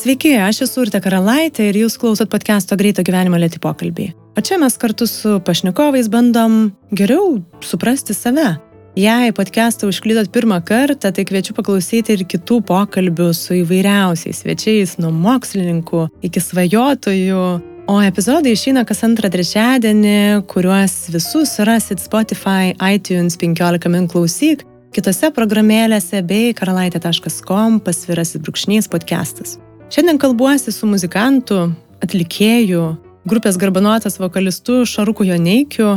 Sveiki, aš esu Urte Karalaitė ir jūs klausot podcast'o Greito gyvenimo lėti pokalbį. O čia mes kartu su pašnekovais bandom geriau suprasti save. Jei podcast'ą užklydot pirmą kartą, tai kviečiu paklausyti ir kitų pokalbių su įvairiausiais svečiais, nuo mokslininkų iki svajotojų. O epizodai išeina kas antrą trečiadienį, kuriuos visus rasit Spotify, iTunes 15 min klausyk, kitose programėlėse bei karalaitė.com pasvirasis brūkšnys podcastas. Šiandien kalbuosi su muzikantu, atlikėju, grupės garbanotas vokalistu Šaruku Joneikiu.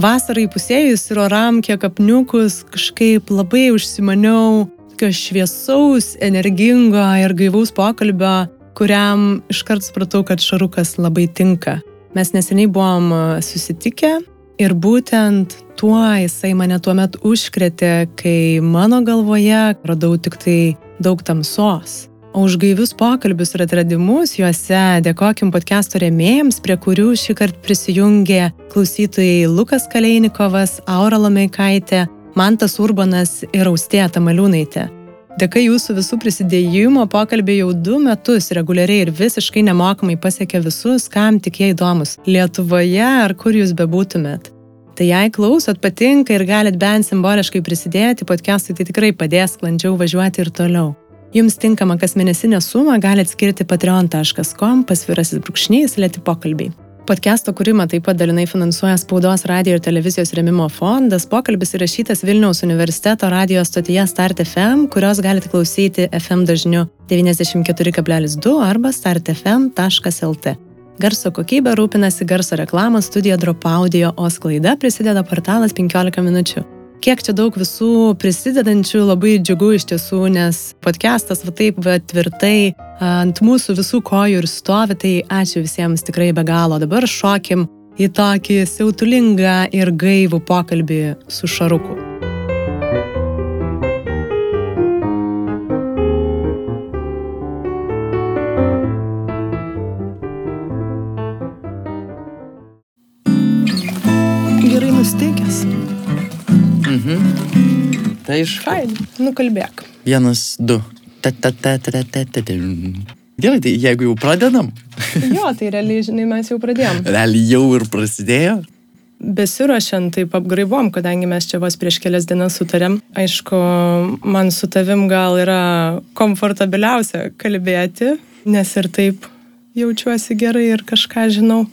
Vasarai pusėjus ir oram kiek apniukus kažkaip labai užsimaniau tokio šviesaus, energingo ir gaivaus pokalbio, kuriam iškart supratau, kad Šarukas labai tinka. Mes neseniai buvom susitikę ir būtent tuo jisai mane tuo metu užkrėtė, kai mano galvoje radau tik tai daug tamsos. O už gaivius pokalbius ir atradimus juose dėkokim podcast'o rėmėjams, prie kurių šį kartą prisijungė klausytojai Lukas Kaleinikovas, Aura Lameikaitė, Mantas Urbanas ir Austėja Tamaliūnaitė. Dėka jūsų visų prisidėjimo pokalbį jau du metus reguliariai ir visiškai nemokamai pasiekia visus, kam tik jie įdomus - Lietuvoje ar kur jūs bebūtumėt. Tai jei klausot, patinka ir galit bent simboliškai prisidėti, podcast'ui tai tikrai padės sklandžiau važiuoti ir toliau. Jums tinkamą kasmėnesinę sumą galite skirti patreon.com pasvirasis brūkšnys lėti pokalbiai. Podcast'o kūrimą taip pat dalinai finansuoja Spaudos radio ir televizijos remimo fondas. Pokalbis įrašytas Vilniaus universiteto radio stotyje Start FM, kurios galite klausyti FM dažniu 94,2 arba startfm.lt. Garso kokybė rūpinasi garso reklamos studija Drop Audio, o sklaida prisideda portalas 15 minučių kiek čia daug visų prisidedančių, labai džiugu iš tiesų, nes podcastas va taip va tvirtai ant mūsų visų kojų ir stovi, tai ačiū visiems tikrai be galo. Dabar šokim į tokį siautulingą ir gaivų pokalbį su Šaruku. Tai iš. Fain, nukalbėk. Vienas, du. Ta, ta, ta, ta, ta, ta, ta. Gerai, tai jeigu jau pradedam. jo, tai realiai, žinai, mes jau pradėjom. Realiai jau ir prasidėjo. Besiruošiant taip apgraibom, kadangi mes čia vos prieš kelias dienas sutarėm. Aišku, man su tavim gal yra komfortabiliausia kalbėti, nes ir taip jaučiuosi gerai ir kažką žinau,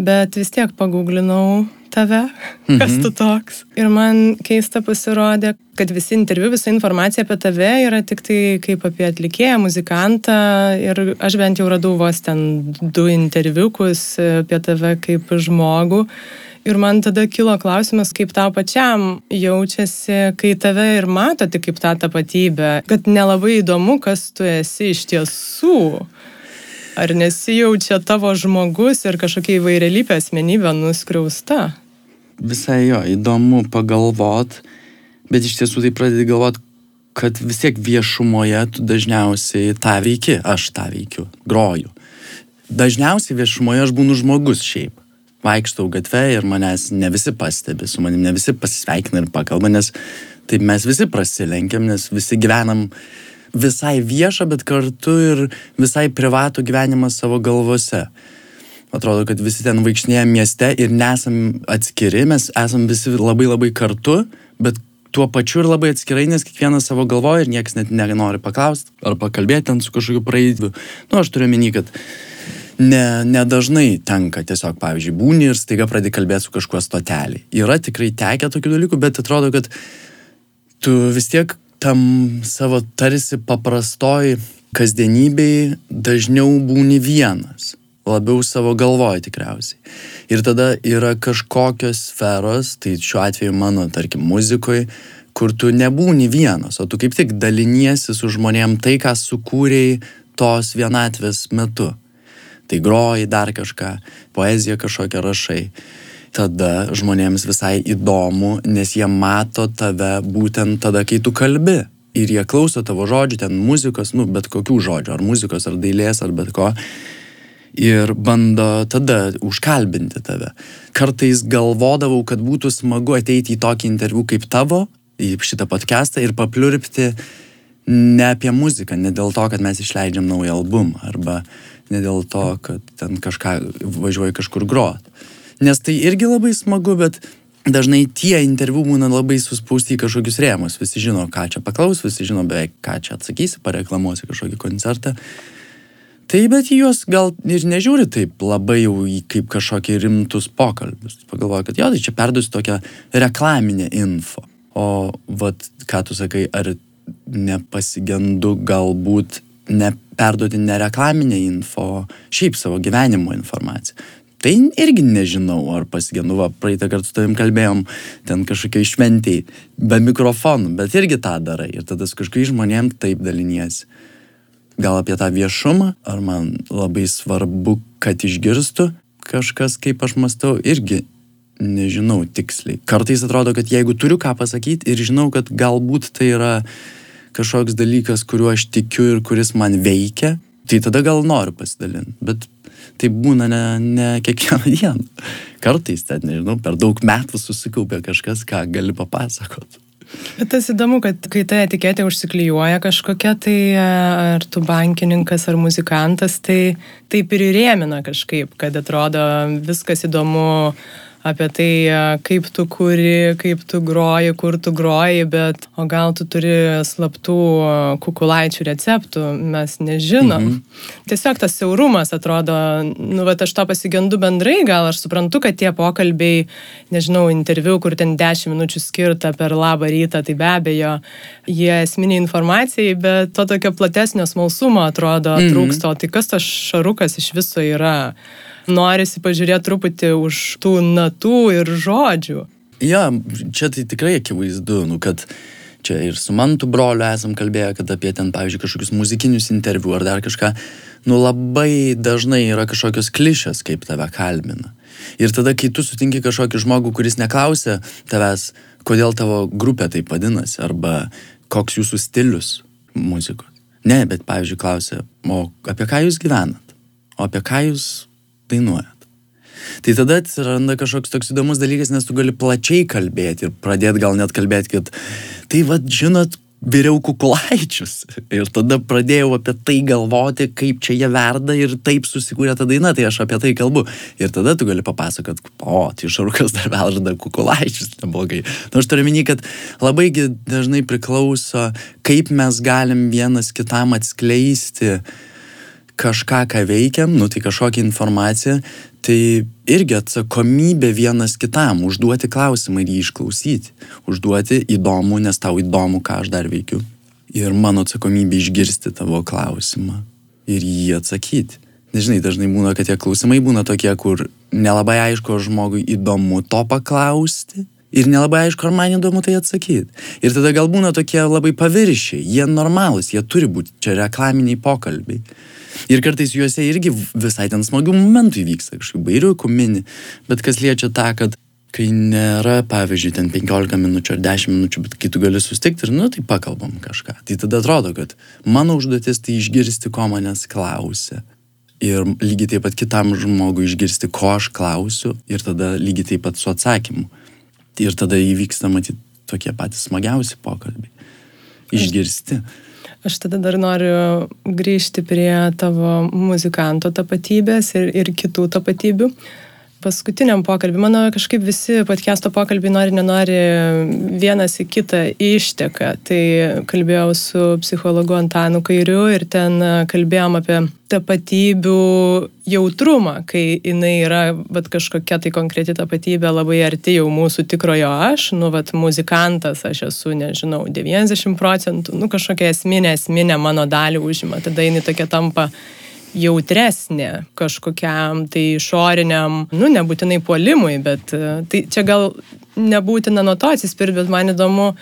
bet vis tiek paguglinau tave, kas mhm. tu toks. Ir man keista pasirodė, kad visi interviu, visa informacija apie tave yra tik tai kaip apie atlikėją, muzikantą. Ir aš bent jau radau vos ten du interviukus apie tave kaip žmogų. Ir man tada kilo klausimas, kaip tau pačiam jaučiasi, kai tave ir mato tik kaip tą tapatybę, kad nelabai įdomu, kas tu esi iš tiesų. Ar nesijaučia tavo žmogus ir kažkokia įvairialypė asmenybė nuskriausta? Visai jo, įdomu pagalvot, bet iš tiesų tai pradedi galvot, kad vis tiek viešumoje tu dažniausiai tą veiki, aš tą veikiu, groju. Dažniausiai viešumoje aš būnu žmogus šiaip. Vaikštau gatve ir manęs ne visi pastebi, su manim ne visi pasisveikina ir pakalba, nes taip mes visi prasilenkiam, nes visi gyvenam visai viešą, bet kartu ir visai privatų gyvenimą savo galvose. Atrodo, kad visi ten vaikšnėja mieste ir nesam atskiri, mes esam visi labai labai kartu, bet tuo pačiu ir labai atskirai, nes kiekvienas savo galvoja ir niekas net nenori paklausti ar pakalbėti ten su kažkokiu praeiviu. Nu, aš turiu menį, kad ne, nedažnai tenka tiesiog, pavyzdžiui, būni ir staiga pradedi kalbėti su kažkuo stotelį. Yra tikrai tekę tokių dalykų, bet atrodo, kad tu vis tiek tam savo tarsi paprastoj kasdienybei dažniau būni vienas, labiau savo galvoje tikriausiai. Ir tada yra kažkokios sferos, tai šiuo atveju mano, tarkim, muzikoje, kur tu nebūni vienas, o tu kaip tik daliniesi su žmonėm tai, ką sukūrėjai tos vienatvės metu. Tai groji dar kažką, poeziją kažkokią rašai tada žmonėms visai įdomu, nes jie mato tave būtent tada, kai tu kalbi. Ir jie klauso tavo žodžių, ten muzikos, nu, bet kokių žodžių, ar muzikos, ar dailės, ar bet ko. Ir bando tada užkalbinti tave. Kartais galvodavau, kad būtų smagu ateiti į tokį interviu kaip tavo, į šitą podcastą ir papliurpti ne apie muziką, ne dėl to, kad mes išleidžiam naują albumą arba ne dėl to, kad ten kažką važiuoji kažkur grot. Nes tai irgi labai smagu, bet dažnai tie interviu būna labai suspausti į kažkokius rėmus. Visi žino, ką čia paklaus, visi žino beveik, ką čia atsakysi, pareklamuosi kažkokį koncertą. Tai bet juos gal ir nežiūri taip labai jau kaip kažkokį rimtus pokalbius. Pagalvoju, kad jo, tai čia perduosiu tokią reklaminę info. O vat, ką tu sakai, ar nepasigendu galbūt neperduoti nereklaminę info, šiaip savo gyvenimo informaciją. Tai irgi nežinau, ar pasigendu, va, praeitą kartą su tavim kalbėjom, ten kažkokiai šventiai, be mikrofonų, bet irgi tą darai. Ir tada su kažkokiais žmonėm taip daliniesi. Gal apie tą viešumą, ar man labai svarbu, kad išgirstų kažkas, kaip aš mastau, irgi nežinau tiksliai. Kartais atrodo, kad jeigu turiu ką pasakyti ir žinau, kad galbūt tai yra kažkoks dalykas, kuriuo aš tikiu ir kuris man veikia, tai tada gal noriu pasidalinti. Bet tai būna ne, ne kiekvieną dieną. Kartais, ten, nežinau, per daug metų susikaupia kažkas, ką gali papasakot. Bet tas įdomu, kad kai ta etiketė užsiklyjuoja kažkokia, tai e, ar tu bankininkas, ar muzikantas, tai taip ir įrėmina kažkaip, kad atrodo viskas įdomu apie tai, kaip tu kuri, kaip tu groji, kur tu groji, bet o gal tu turi slaptų kukulaičių receptų, mes nežinom. Mhm. Tiesiog tas siaurumas atrodo, nu, bet aš to pasigendu bendrai, gal aš suprantu, kad tie pokalbiai, nežinau, interviu, kur ten 10 minučių skirta per labą rytą, tai be abejo, jie esminiai informacijai, bet to tokio platesnio smalsumo atrodo mhm. trūksto. Tai kas tas šarukas iš viso yra? Norisi pažiūrėti truputį už tų natų ir žodžių. Ja, čia tai tikrai akivaizdu, nu, kad čia ir su mantu broliu esam kalbėję, kad apie ten, pavyzdžiui, kažkokius muzikinius interviu ar dar kažką, nu labai dažnai yra kažkokios klišės, kaip tave kalbina. Ir tada, kai tu sutinki kažkokį žmogų, kuris neklausia tavęs, kodėl tavo grupė taip vadinasi, arba koks jūsų stilius muzikos. Ne, bet, pavyzdžiui, klausia, o apie ką jūs gyvenat? O apie ką jūs dainuojat. Tai tada atsiranda kažkoks toks įdomus dalykas, nes tu gali plačiai kalbėti ir pradėti gal net kalbėti, kad tai vad, žinot, viriau kukulaičius. Ir tada pradėjau apie tai galvoti, kaip čia jie verda ir taip susikūrė ta daina, tai aš apie tai kalbu. Ir tada tu gali papasakot, o, tai šarukas dar verda kukulaičius, neblogai. Na, aš turiu minį, kad labai dažnai priklauso, kaip mes galim vienas kitam atskleisti uh, kažką, ką veikiam, nu tai kažkokią informaciją, tai irgi atsakomybė vienas kitam, užduoti klausimą ir jį išklausyti, užduoti įdomu, nes tau įdomu, ką aš dar veikiu. Ir mano atsakomybė išgirsti tavo klausimą ir jį atsakyti. Nežinai, dažnai būna, kad tie klausimai būna tokie, kur nelabai aišku, žmogui įdomu to paklausti. Ir nelabai aišku, ar man įdomu tai atsakyti. Ir tada gal būna tokie labai paviršiai, jie normalūs, jie turi būti čia reklaminiai pokalbiai. Ir kartais juose irgi visai ten smagių momentų įvyksta, kažkaip bairiukų mini. Bet kas liečia tą, kad kai nėra, pavyzdžiui, ten 15 minučių ar 10 minučių, bet kai tu gali sustikti ir, nu, tai pakalbam kažką. Tai tada atrodo, kad mano užduotis tai išgirsti, ko manęs klausia. Ir lygiai taip pat kitam žmogui išgirsti, ko aš klausiu ir tada lygiai taip pat su atsakymu. Ir tada įvyksta, matyti, tokie patys smagiausi pokalbiai. Išgirsti. Aš tada dar noriu grįžti prie tavo muzikanto tapatybės ir, ir kitų tapatybių. Paskutiniam pokalbį, mano kažkaip visi podcast'o pokalbiai nori, nenori vienas į kitą išteka. Tai kalbėjau su psichologu Antanu Kairiu ir ten kalbėjom apie tapatybių jautrumą, kai jinai yra bet kažkokia tai konkreti tapatybė labai arti jau mūsų tikrojo aš, nu, vat muzikantas aš esu, nežinau, 90 procentų, nu, kažkokia esminė, esminė mano dalį užima, tada jinai tokia tampa jautresnė kažkokiam tai išoriniam, nu, nebūtinai puolimui, bet tai čia gal nebūtina nuo to atsispirti, bet man įdomu,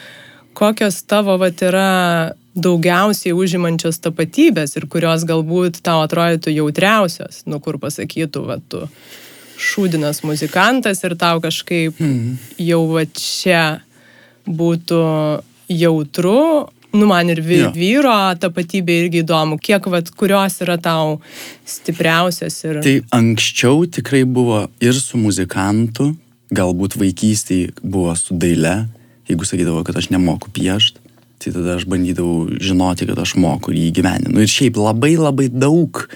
kokios tavo vat yra daugiausiai užimančios tapatybės ir kurios galbūt tau atrodytų jautriausios, nu kur pasakytų, va tu šūdinas muzikantas ir tau kažkaip mm. jau va čia būtų jautru, nu man ir vy, vyro tapatybė irgi įdomu, kiek vat kurios yra tau stipriausias ir... Tai anksčiau tikrai buvo ir su muzikantu, galbūt vaikystėje buvo su daile, jeigu sakydavo, kad aš nemoku piešti Tai tada aš bandydavau žinoti, kad aš moku ir jį gyveninu. Ir šiaip labai labai daug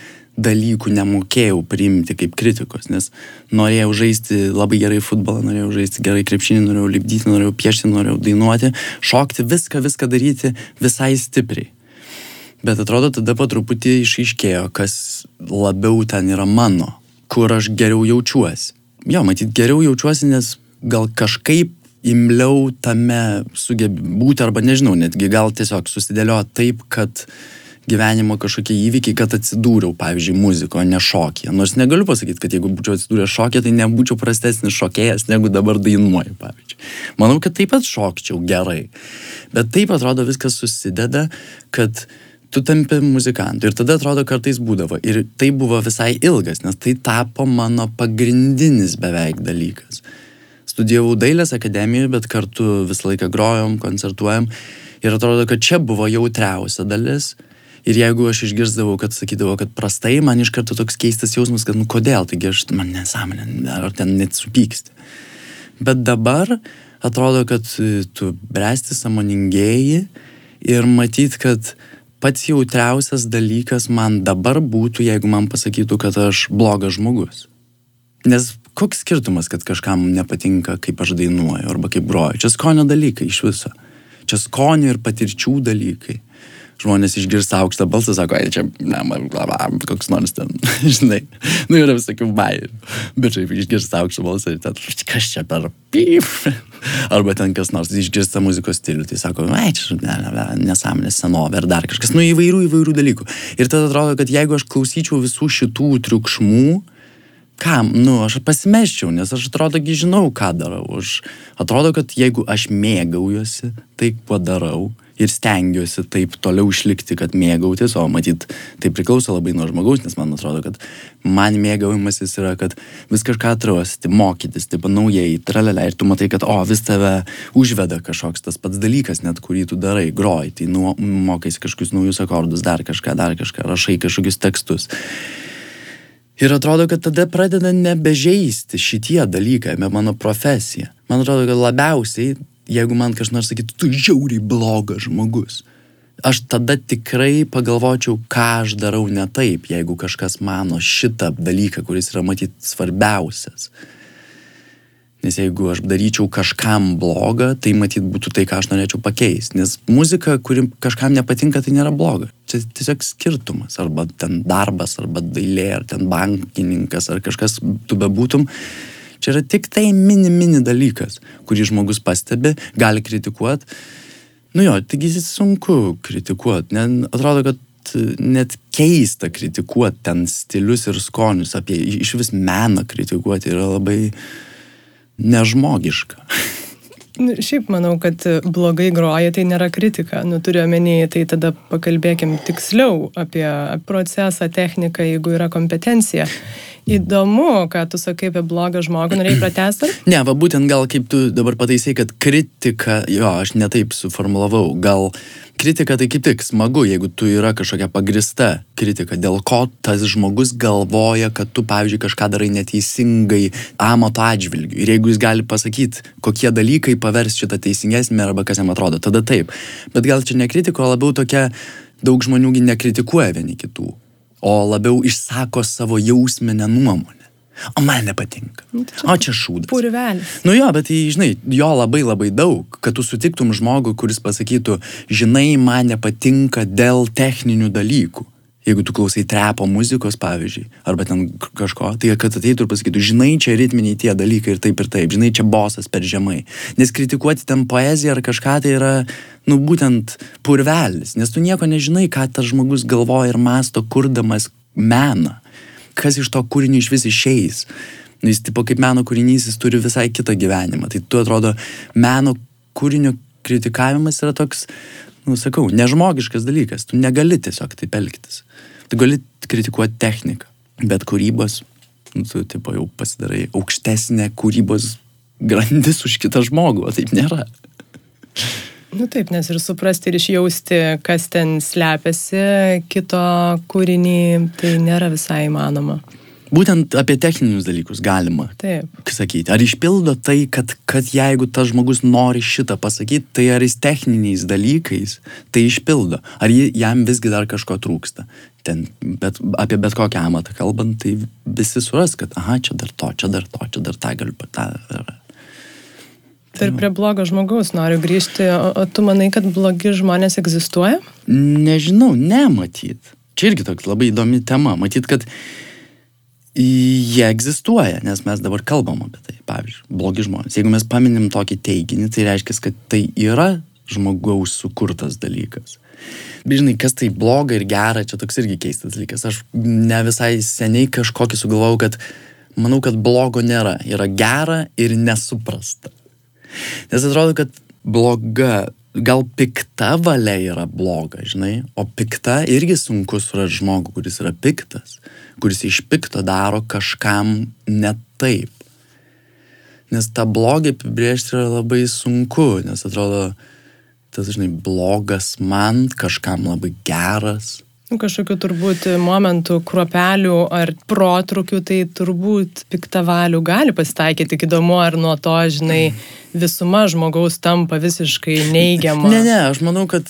dalykų nemokėjau priimti kaip kritikos, nes norėjau žaisti labai gerai futbolą, norėjau žaisti gerai krepšinį, norėjau lipdyti, norėjau piešti, norėjau dainuoti, šokti, viską, viską daryti visai stipriai. Bet atrodo, tada po truputį išaiškėjo, kas labiau ten yra mano, kur aš geriau jaučiuosi. Jo, matyt, geriau jaučiuosi, nes gal kažkaip imliau tame sugebi būti, arba nežinau, netgi gal tiesiog susidėliojo taip, kad gyvenimo kažkokie įvykiai, kad atsidūriau, pavyzdžiui, muziko, ne šokėje. Nors negaliu pasakyti, kad jeigu būčiau atsidūręs šokėje, tai nebūčiau prastesnis šokėjas, negu dabar dainuoju, pavyzdžiui. Manau, kad taip pat šokčiau gerai. Bet taip atrodo viskas susideda, kad tu tampi muzikantu. Ir tada atrodo kartais būdavo. Ir tai buvo visai ilgas, nes tai tapo mano pagrindinis beveik dalykas studijavau dailės akademijoje, bet kartu visą laiką grojom, koncertuojam. Ir atrodo, kad čia buvo jautriausia dalis. Ir jeigu aš išgirdavau, kad sakydavo, kad prastai, man iš karto toks keistas jausmas, kad nu kodėl, taigi aš man nesąmonė, ar ten net supyksti. Bet dabar atrodo, kad tu bręsti samoningėjai ir matyt, kad pats jautriausias dalykas man dabar būtų, jeigu man pasakytų, kad aš blogas žmogus. Nes koks skirtumas, kad kažkam nepatinka, kaip aš dainuoju arba kaip groju. Čia skonio dalykai iš viso. Čia skonio ir patirčių dalykai. Žmonės išgirsta aukštą balsą, sako, ai čia, ne, man, bla, bla, koks nors ten, žinai, nu yra visokių bairių. Bet šiaip išgirsta aukštą balsą ir ten, kas čia per pyp. Arba ten kas nors išgirsta muzikos stilių, tai sako, ai čia, ne, ne, nesąmonė, senovė ar dar kažkas, nu įvairių, įvairių dalykų. Ir tada atrodo, kad jeigu aš klausyčiau visų šitų triukšmų, kam, nu, aš pasimeščiau, nes aš atrodogi žinau, ką darau. Aš atrodo, kad jeigu aš mėgaujuosi tai, kuo darau ir stengiuosi taip toliau išlikti, kad mėgautis, o matyt, tai priklauso labai nuo žmogaus, nes man atrodo, kad man mėgavimasis yra, kad vis kažką atrasti, mokytis, taip naujai, tralelė, ir tu matai, kad, o, vis tave užveda kažkoks tas pats dalykas, net kurį tu darai, groji, tai nu, mokais kažkokius naujus akordus, dar kažką, dar kažką, rašai kažkokius tekstus. Ir atrodo, kad tada pradeda nebežeisti šitie dalykai, apie mano profesiją. Man atrodo, kad labiausiai, jeigu man kažkas nors sakytų, tu žiauriai blogas žmogus, aš tada tikrai pagalvočiau, ką aš darau ne taip, jeigu kažkas mano šitą dalyką, kuris yra matyti svarbiausias. Nes jeigu aš daryčiau kažkam blogą, tai matyt būtų tai, ką aš norėčiau pakeisti. Nes muzika, kuri kažkam nepatinka, tai nėra bloga. Čia tiesiog skirtumas. Arba ten darbas, arba dailė, ar ten bankininkas, ar kažkas tu bebūtum. Čia yra tik tai mini, mini dalykas, kurį žmogus pastebi, gali kritikuoti. Nu jo, taigi sunku kritikuoti. Atrodo, kad net keista kritikuoti ten stilius ir skonius, apie iš vis meną kritikuoti yra labai nežmogiška. Nu, šiaip manau, kad blogai groja tai nėra kritika. Nu, turiu omeny, tai tada pakalbėkim tiksliau apie procesą, techniką, jeigu yra kompetencija. Įdomu, ką tu sakai apie blogą žmogų, norėjai pratesti? Ne, va būtent gal kaip tu dabar pataisai, kad kritika, jo, aš netaip suformulavau, gal kritika tai kaip tik smagu, jeigu tu yra kažkokia pagrista kritika, dėl ko tas žmogus galvoja, kad tu, pavyzdžiui, kažką darai neteisingai amato atžvilgiu. Ir jeigu jis gali pasakyti, kokie dalykai pavers šitą teisingesnį arba kas jam atrodo, tada taip. Bet gal čia ne kritika, o labiau tokia, daug žmoniųgi nekritikuoja vieni kitų o labiau išsako savo jausminę nuomonę. O man nepatinka. Nu, tai o čia šūdas. Purvelis. Nu jo, bet tai, žinai, jo labai labai daug, kad tu sutiktum žmogų, kuris pasakytų, žinai, man nepatinka dėl techninių dalykų. Jeigu tu klausai trepo muzikos, pavyzdžiui, arba ten kažko, tai kad ateitų ir pasakytų, žinai, čia ritminiai tie dalykai ir taip ir taip, žinai, čia bosas per žemai. Nes kritikuoti ten poeziją ar kažką tai yra, nu, būtent purvelis, nes tu nieko nežinai, ką tas žmogus galvoja ir masto, kurdamas meną. Kas iš to kūrinio iš vis išeis. Nu, jis, tipo, kaip meno kūrinys, jis turi visai kitą gyvenimą. Tai tu atrodo, meno kūrinio kritikavimas yra toks, nu, sakau, nežmogiškas dalykas. Tu negali tiesiog taip elgtis. Tu gali kritikuoti techniką, bet kūrybos, nu, tu tipo, jau pasidarai aukštesnė kūrybos grandis už kitą žmogų, o taip nėra. Nu taip, nes ir suprasti ir išjausti, kas ten slepiasi kito kūrinį, tai nėra visai įmanoma. Būtent apie techninius dalykus galima Taip. sakyti. Ar išpildo tai, kad, kad jeigu tas žmogus nori šitą pasakyti, tai ar jis techniniais dalykais tai išpildo. Ar jam visgi dar kažko trūksta. Ten, bet apie bet kokią amatą kalbant, tai visi suras, kad, aha, čia dar to, čia dar to, čia dar tą galiu patarti. Tai ir prie blogo žmogaus noriu grįžti, o, o tu manai, kad blogi žmonės egzistuoja? Nežinau, nematyt. Čia irgi toks labai įdomi tema. Matyt, kad jie egzistuoja, nes mes dabar kalbam apie tai. Pavyzdžiui, blogi žmonės. Jeigu mes paminim tokį teiginį, tai reiškia, kad tai yra žmogaus sukurtas dalykas. Žinai, kas tai bloga ir gera, čia toks irgi keistas dalykas. Aš ne visai seniai kažkokį sugalvojau, kad manau, kad blogo nėra. Yra gera ir nesuprasta. Nes atrodo, kad bloga, gal pikta valia yra bloga, žinai, o pikta irgi sunku surasti žmogų, kuris yra piktas kuris iš pikto daro kažkam ne taip. Nes tą blogį apibriežti yra labai sunku, nes atrodo, tas, žinai, blogas man, kažkam labai geras. Nu, kažkokiu turbūt momentų, kruopelių ar protrukių, tai turbūt piktavalių gali pasitaikyti. Tik įdomu, ar nuo to, žinai, visuma žmogaus tampa visiškai neigiama. Ne, ne, aš manau, kad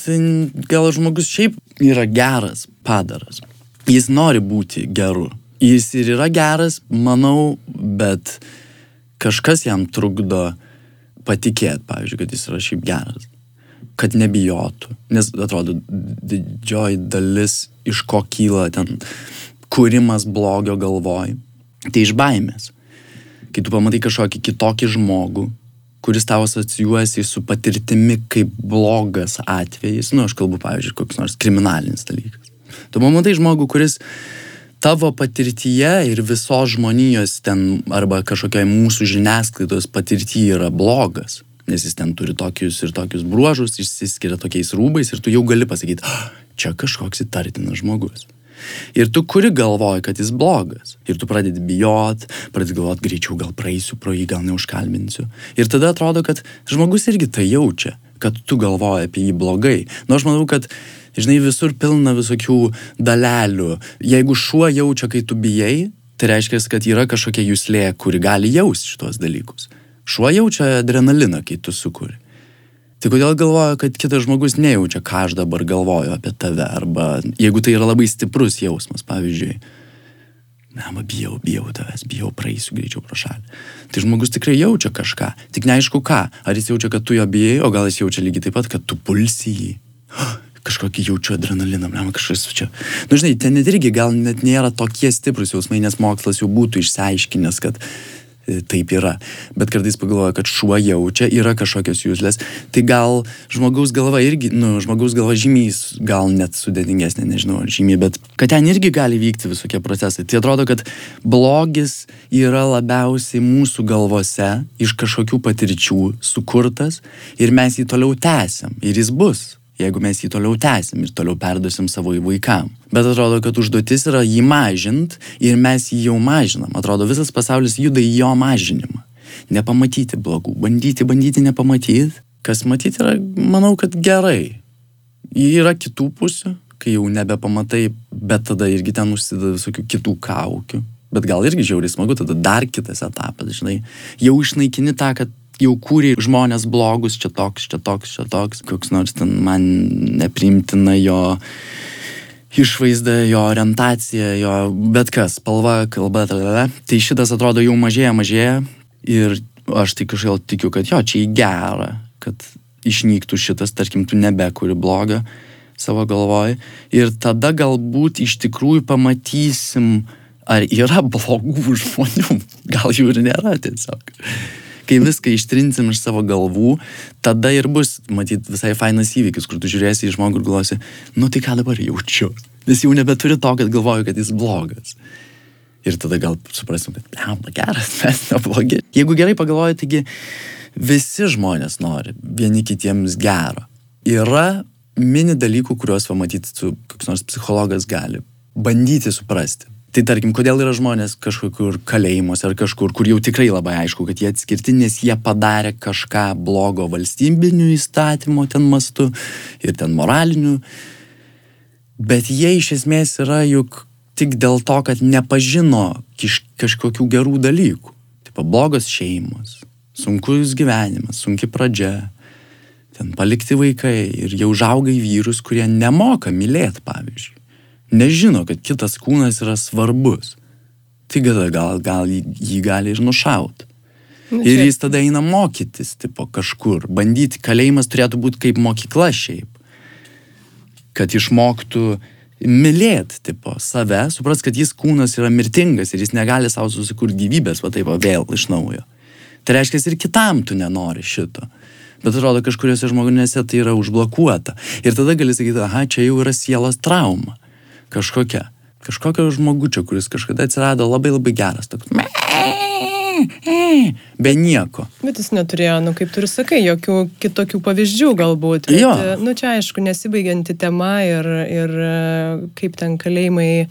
gal žmogus šiaip yra geras padaras jis nori būti geru. Jis ir yra geras, manau, bet kažkas jam trukdo patikėti, pavyzdžiui, kad jis yra šiaip geras. Kad nebijotų. Nes atrodo, didžioji dalis, iš ko kyla ten kūrimas blogio galvoj, tai iš baimės. Kai tu pamatai kažkokį kitokį žmogų, kuris tau asocijuojasi su patirtimi kaip blogas atvejis, nu aš kalbu, pavyzdžiui, koks nors kriminalinis dalykas Tu pamatai žmogų, kuris tavo patirtyje ir visos žmonijos ten arba kažkokiai mūsų žiniasklaidos patirtyje yra blogas, nes jis ten turi tokius ir tokius bruožus, išsiskiria tokiais rūbais ir tu jau gali pasakyti, ah, čia kažkoks įtartinas žmogus. Ir tu kuri galvoji, kad jis blogas. Ir tu pradedi bijot, pradedi galvoti, greičiau gal praeisiu pro jį, gal neužkalbinsiu. Ir tada atrodo, kad žmogus irgi tai jaučia, kad tu galvoji apie jį blogai. Nu, aš manau, kad Žinai, visur pilna visokių dalelių. Jeigu šuo jaučia, kai tu bijai, tai reiškia, kad yra kažkokia jūslė, kuri gali jausti šitos dalykus. Šuo jaučia adrenaliną, kai tu sukuri. Tai kodėl galvoju, kad kitas žmogus nejaučia, ką aš dabar galvoju apie tave, arba jeigu tai yra labai stiprus jausmas, pavyzdžiui, na, bijau, bijau tavęs, bijau, praeisiu greičiau pro šalį. Tai žmogus tikrai jaučia kažką, tik neaišku ką. Ar jis jaučia, kad tu jo bijai, o gal jis jaučia lygiai taip pat, kad tu pulsi jį kažkokį jaučiu adrenaliną, man kažkas čia. Na, nu, žinai, ten irgi gal net nėra tokie stiprus jausmai, nes mokslas jau būtų išsiaiškinęs, kad e, taip yra. Bet kartais pagalvoja, kad šuo jaučia, yra kažkokios jūslės. Tai gal žmogaus galva irgi, nu, žmogaus galva žymys, gal net sudėtingesnė, nežinau, žymiai, bet kad ten irgi gali vykti visokie procesai. Tai atrodo, kad blogis yra labiausiai mūsų galvose iš kažkokių patirčių sukurtas ir mes jį toliau tęsiam ir jis bus jeigu mes jį toliau tęsim ir toliau perduosim savo vaikam. Bet atrodo, kad užduotis yra jį mažint ir mes jį jau mažinam. Atrodo, visas pasaulis juda į jo mažinimą. Nepamatyti blogų, bandyti, bandyti nepamatyti. Kas matyti yra, manau, kad gerai. Yra kitų pusių, kai jau nebepamatai, bet tada irgi ten užsideda visokių kitų kaukių. Bet gal irgi žiauriai smagu, tada dar kitas etapas, žinai. Jau išnaikini tą, kad jau kūrė žmonės blogus, čia toks, čia toks, čia toks, koks nors ten man nepriimtina jo išvaizda, jo orientacija, jo bet kas, spalva, kalba, tada. Tai šitas atrodo jau mažėja, mažėja ir aš tai kažkaip tikiu, kad jo, čia į gerą, kad išnyktų šitas, tarkim, tu nebekuri blogą savo galvoj. Ir tada galbūt iš tikrųjų pamatysim, ar yra blogų žmonių, gal jų ir nėra tiesiog kai viską ištrinsim iš savo galvų, tada ir bus, matyt, visai fainas įvykis, kur tu žiūrėsi į žmogų ir galvosi, nu tai ką dabar jaučiu. Nes jau nebeturi to, kad galvoju, kad jis blogas. Ir tada gal suprasim, kad, ne, geras, mes neblogi. Jeigu gerai pagalvoju, taigi visi žmonės nori vieni kitiems gero. Yra mini dalykų, kuriuos pamatyti koks nors psichologas gali bandyti suprasti. Tai tarkim, kodėl yra žmonės kažkokiur kalėjimuose ar kažkur, kur jau tikrai labai aišku, kad jie atskirti, nes jie padarė kažką blogo valstybinių įstatymų ten mastu ir ten moralinių, bet jie iš esmės yra juk tik dėl to, kad nepažino kažkokių gerų dalykų. Tipo, blogos šeimos, sunkus gyvenimas, sunki pradžia, ten palikti vaikai ir jau užaugai vyrus, kurie nemoka mylėti, pavyzdžiui. Nežino, kad kitas kūnas yra svarbus. Tai gal, gal, gal jį gali ir nušauti. Nu, Ir jis tada eina mokytis, tipo, kažkur. Bandyti, kalėjimas turėtų būti kaip mokykla šiaip. Kad išmoktų mylėti, tipo, save, supras, kad jis kūnas yra mirtingas ir jis negali savo susikurti gyvybės, va taip, va, vėl iš naujo. Tai reiškia, ir kitam tu nenori šito. Bet atrodo, kažkuriuose žmonėse tai yra užblokuota. Ir tada gali sakyti, aha, čia jau yra sielos trauma. Kažkokia. Kažkokio žmogučio, kuris kažkada atsirado labai labai geras. Toks. Be nieko. Bet jis neturėjo, nu kaip tu ir sakai, jokių kitokių pavyzdžių galbūt. Bet, Jo. e, Nu čia aišku, nesibaigianti tema ir, ir e, kaip ten kalėjimai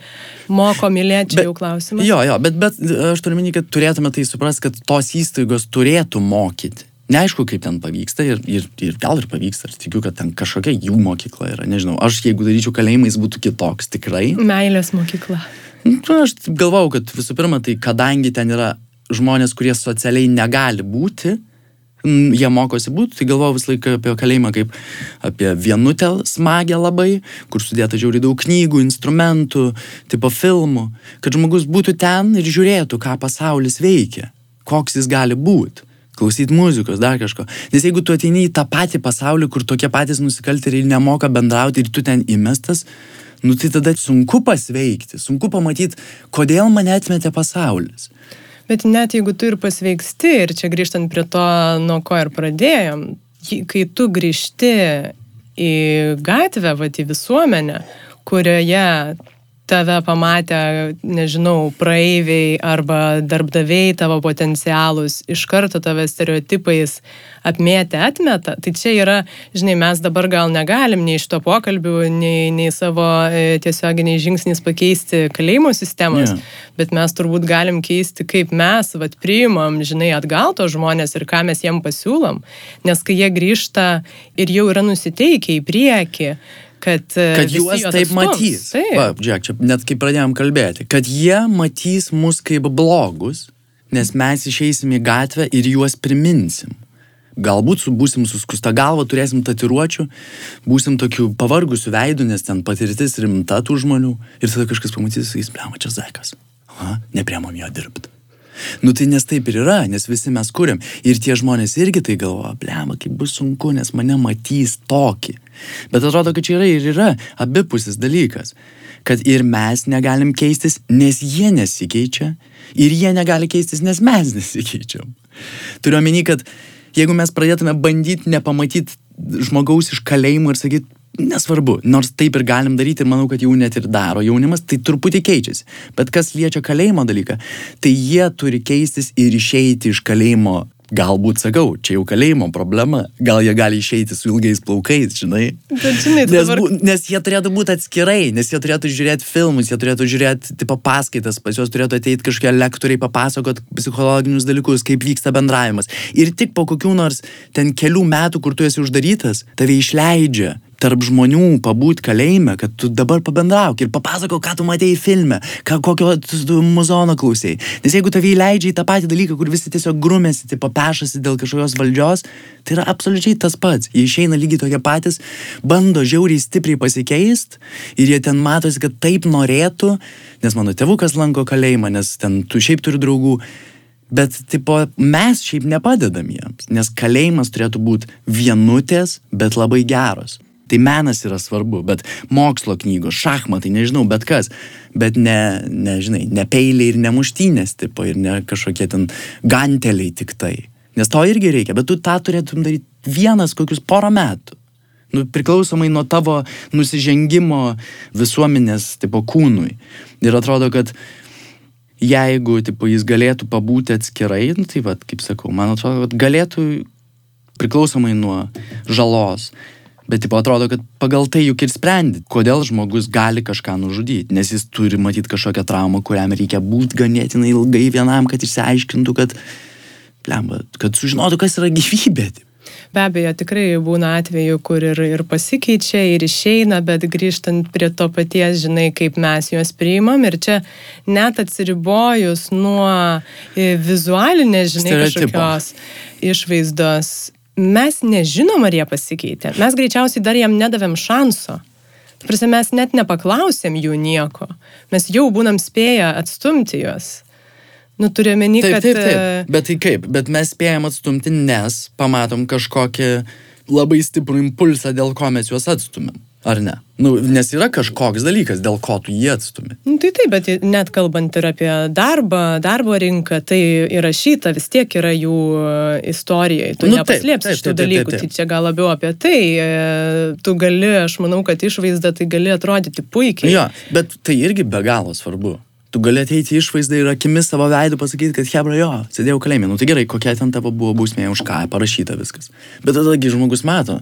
moko mylėti, čia Bet- jau klausimas. Jo, jo, bet, bet aš turiu minį, kad turėtume tai suprasti, kad tos įstaigos turėtų mokyti. Neaišku, kaip ten pavyksta ir, ir, ir gal ir pavyksta, aš tikiu, kad ten kažkokia jų mokykla yra, nežinau, aš jeigu daryčiau kalėjimais būtų kitoks, tikrai. Meilės mokykla. Nu, aš galvau, kad visų pirma, tai kadangi ten yra žmonės, kurie socialiai negali būti, jie mokosi būti, tai galvojau visą laiką apie kalėjimą kaip apie vienutę smagę labai, kur sudėta žiauriai daug knygų, instrumentų, tipo filmų, kad žmogus būtų ten ir žiūrėtų, ką pasaulis veikia, koks jis gali būti. Klausyti muzikos, dar kažko. Nes jeigu tu ateini į tą patį pasaulį, kur tokie patys nusikaltėliai nemoka bendrauti ir tu ten įmestas, nu tai tada sunku pasveikti, sunku pamatyti, kodėl mane atmetė pasaulis. Bet net jeigu tu ir pasveiksti, ir čia grįžtant prie to, nuo ko ir pradėjom, kai tu grįžti į gatvę, va, į visuomenę, kurioje tave pamatę, nežinau, praeiviai arba darbdaviai tavo potencialus iš karto tave stereotipais apmėtę atmeta, tai čia yra, žinai, mes dabar gal negalim nei iš to pokalbių, nei, nei savo e, tiesioginiais žingsniais pakeisti kalėjimo sistemos, Jo. bet mes turbūt galim keisti, kaip mes vat, priimam, žinai, atgal to žmonės ir ką mes jiem pasiūlom. Nes kai jie grįžta ir jau yra nusiteikę į priekį, kad, e, Kad juos taip atstums. matys. Taip. Va, žiūrėk, čia net kai pradėjom kalbėti, kad jie matys mus kaip blogus, nes mes išeisim į gatvę ir juos priminsim. Galbūt su, būsim suskusta galva, turėsim tatiruočių, būsim tokių pavargusių veidų, nes ten patirtis rimta tų žmonių. Ir tada kažkas pamatys, sakys, blema, čia zekas. Aha, nepriemom jo dirbti. Nu tai nes taip ir yra, nes visi mes kuriam. Ir tie žmonės irgi tai galvoja, blema, kaip bus sunku, nes mane matys tokį. Bet atrodo, kad čia yra ir yra abipusis dalykas. Kad ir mes negalim keistis, nes jie nesikeičia. Ir jie negali keistis, nes mes nesikeičiam. Turiu omeny, kad jeigu mes pradėtume bandyti nepamatyti žmogaus iš kalėjimo ir sakyti, nesvarbu, nors taip ir galim daryti manau, kad jau net ir daro jaunimas, tai truputį keičiasi. Bet kas liečia kalėjimo dalyką, tai jie turi keistis ir išeiti iš kalėjimo. Galbūt sakau, čia jau kalėjimo problema, gal jie gali išeiti su ilgais plaukais, žinai. Bet žinai, Nes, dabar- bu, nes jie turėtų būti atskirai, nes jie turėtų žiūrėti filmus, jie turėtų žiūrėti tipo paskaitas, pas juos turėtų ateiti kažkokie lektoriai papasakot psichologinius dalykus, kaip vyksta bendravimas. Ir tik po kokių nors ten kelių metų, kur tu esi uždarytas, tave išleidžia tarp žmonių pabūt kalėjime, kad tu dabar pabendrauk ir papasakok, ką tu matėjai filme, ką, kokio tu- muzono klausai. Nes jeigu tave įleidžia į tą patį dalyką, kur visi tiesiog grumėsi, tipo pešasi dėl kažkokios valdžios, tai yra absoliučiai tas pats. Jie išeina lygiai tokie patys, bando žiauriai stipriai pasikeist ir jie ten matosi, kad taip norėtų, nes mano tėvukas lanko kalėjimą, nes ten tu šiaip turi draugų. Bet, tipo, mes šiaip nepadedam jiems, nes kalėjimas turėtų būti vienutės, bet labai geros. Tai menas yra svarbu, bet mokslo knygos, šachmatai, nežinau, bet kas. Bet ne, nežinai, ne peiliai ir ne muštynės, tipo, ir ne kažkokie ten ganteliai tik tai. Nes to irgi reikia, bet tu tą turėtum daryti vienas kokius porą metų. Nu, priklausomai nuo tavo nusižengimo visuomenės, tipo, kūnui. Ir atrodo, kad jeigu, tipo, jis galėtų pabūti atskirai, nu, tai, vad, kaip sakau, man atrodo, kad galėtų priklausomai nuo žalos. Bet, tipo, atrodo, kad pagal tai juk ir sprendi, kodėl žmogus gali kažką nužudyti. Nes jis turi matyti kažkokią traumą, kuriam reikia būti ganėtinai ilgai vienam, kad išsiaiškintų, kad, blemba, kad sužinotų, kas yra gyvybė. Be abejo, tikrai būna atveju, kur ir, ir pasikeičia, ir išeina, bet grįžtant prie to paties, žinai, kaip mes juos priimam. Ir čia net atsiribojus nuo e, vizualinės, žinai, Stereotipo. kažkokios išvaizdos, mes nežinom, ar jie pasikeitė. Mes greičiausiai dar jam nedavėm šanso. Prasme, mes net nepaklausėm jų nieko. Mes jau būnam spėję atstumti juos. Nu, turiu meni, Taip, kad... taip, e, taip. Bet tai kaip? Bet mes spėjom atstumti, nes pamatom kažkokį labai stiprų impulsą, dėl ko mes juos atstumėm. Ar ne? Nu, nes yra kažkoks dalykas, dėl ko tu jį atstumi. Nu, tai taip, bet net kalbant ir apie darbą, darbo rinką, tai įrašyta vis tiek yra jų e, istorijai. Tu Nu, nepaslėpsi šitų dalykų. Tai čia gal labiau apie tai. e, Tu gali, aš manau, kad išvaizda tai gali atrodyti puikiai. Jo, bet tai irgi be galo svarbu. Tu gali ateiti išvaizdą ir akimis savo veidų pasakyti, kad hebra jo, sėdėjau kalėjime. Nu tai gerai, kokia ten tavo buvo bausmė, už ką parašyta viskas. Bet tadagi žmogus mato,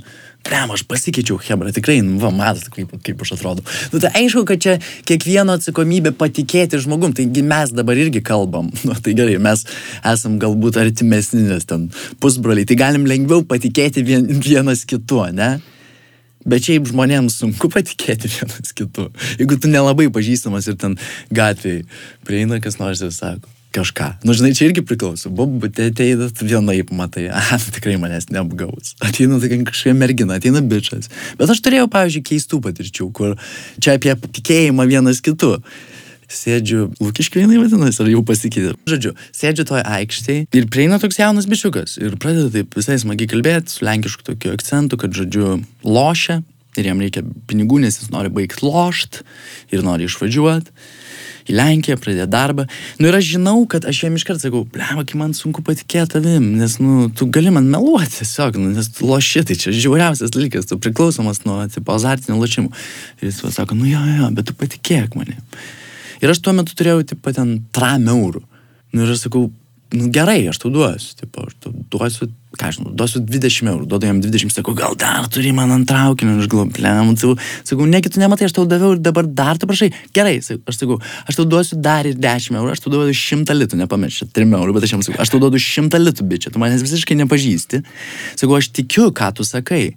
Prem, aš pasikeičiau, Hebra, tikrai, nu, va, matot, kaip, kaip aš atrodo. Nu, tai aišku, kad čia kiekvieno atsakomybė patikėti žmogum, taigi mes dabar irgi kalbam. Nu, tai gerai, mes esam galbūt artimesni, nes ten pusbroliai, tai galim lengviau patikėti vien, vienas kitu, ne? Bet šiaip žmonėms sunku patikėti vienas kitu. Jeigu tu nelabai pažįstamas ir ten gatvėje prieina kas nors ir sako kažką. Nu, žinai, čia irgi priklauso. Bubutė ateina, vienaip matai, ah, tikrai manęs neapgaus. Ateina tai kažkokia mergina, ateina bičias. Bet aš turėjau, pavyzdžiui, keistų patirčių, kur čia apie tikėjimą vienas kitu. Sėdžiu, Lukiškėlinai vadinasi, ar jau pasikeitė. Žodžiu, sėdžiu toj aikštėje ir prieina toks jaunas bičiukas ir pradeda taip visai smagiai kalbėti su lenkišku tokiu akcentu, kad, žodžiu, lošia ir jam reikia pinigų, nes jis nori baigti lošt ir nori išvažiuoti į Lenkiją, pradėti darbą. Nu ir aš žinau, kad aš jam iškart sakau, blema, kai man sunku patikėti tavim, nes, nu, tu gali man meluoti tiesiog, nu, nes tu loši, tai čia žiauriausias dalykas, tu priklausomas nuo, tipo, azartinių lošimų. Ir jis va sako, nu jo, jo, bet tu patikėk manim. Ir aš tuo metu turėjau, tipo, ten tram eurų. Nu ir aš sakau, nu gerai, aš tau duosiu, tipo, aš tau duosiu, ką žinau, duosiu 20 eurų, duodu jam 20, sakau, gal dar turi man ant traukinio, aš galvoju, blem, sakau, sakau, negi tu nematai, aš tau daviau ir dabar dar tu prašai, gerai, aš sakau, aš tau duosiu dar ir 10 eurų, aš tau duodu 100 litų, nepamiršti, 3 eurų, bet aš jam sakau, aš tau duodu 100 litų, bičia, tu manęs visiškai nepažįsti, sakau, aš tikiu, ką tu sakai.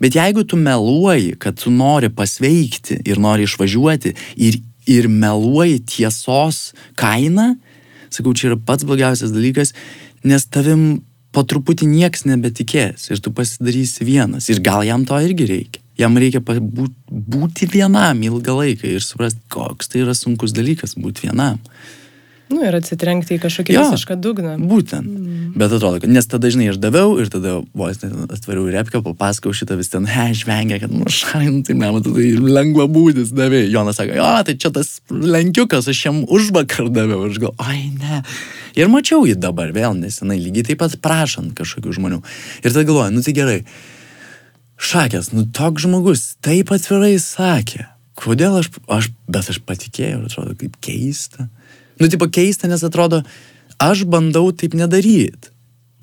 Bet jeigu tu meluoji, kad tu nori pasveikti ir nori išvažiuoti ir, ir meluoji tiesos kainą, sakau, čia yra pats blogiausias dalykas, nes tavim po truputį nieks nebetikės ir tu pasidarysi vienas. Ir gal jam to irgi reikia. Jam reikia būt, būti vienam ilgą laiką ir suprasti, koks tai yra sunkus dalykas būti vienam. Nu ir atsitrenkti į kažkokį Jo. visišką dugną. Būtent. Mm. Bet atrodo, kad nes tada dažnai aš daviau ir tada vos atvariau repkę, papasakau šitą vis ten, he, žvengia, kad, nu, šain, tai ne, matai, tai lengva būdis davė. Jonas sako, jo, tai čia tas lenkiukas, aš jam už vakar daviau. Aš gal, oi, ne. Ir mačiau jį dabar vėl nesenai, lygiai taip pat prašant kažkokių žmonių. Ir tada galvoju, nu tai gerai. Šakės, nu toks žmogus taip atvirai sakė. Kodėl aš, aš, bet aš patikėjau, atrodo kaip keista. Nu, tipo keista, nes atrodo, aš bandau taip nedaryti.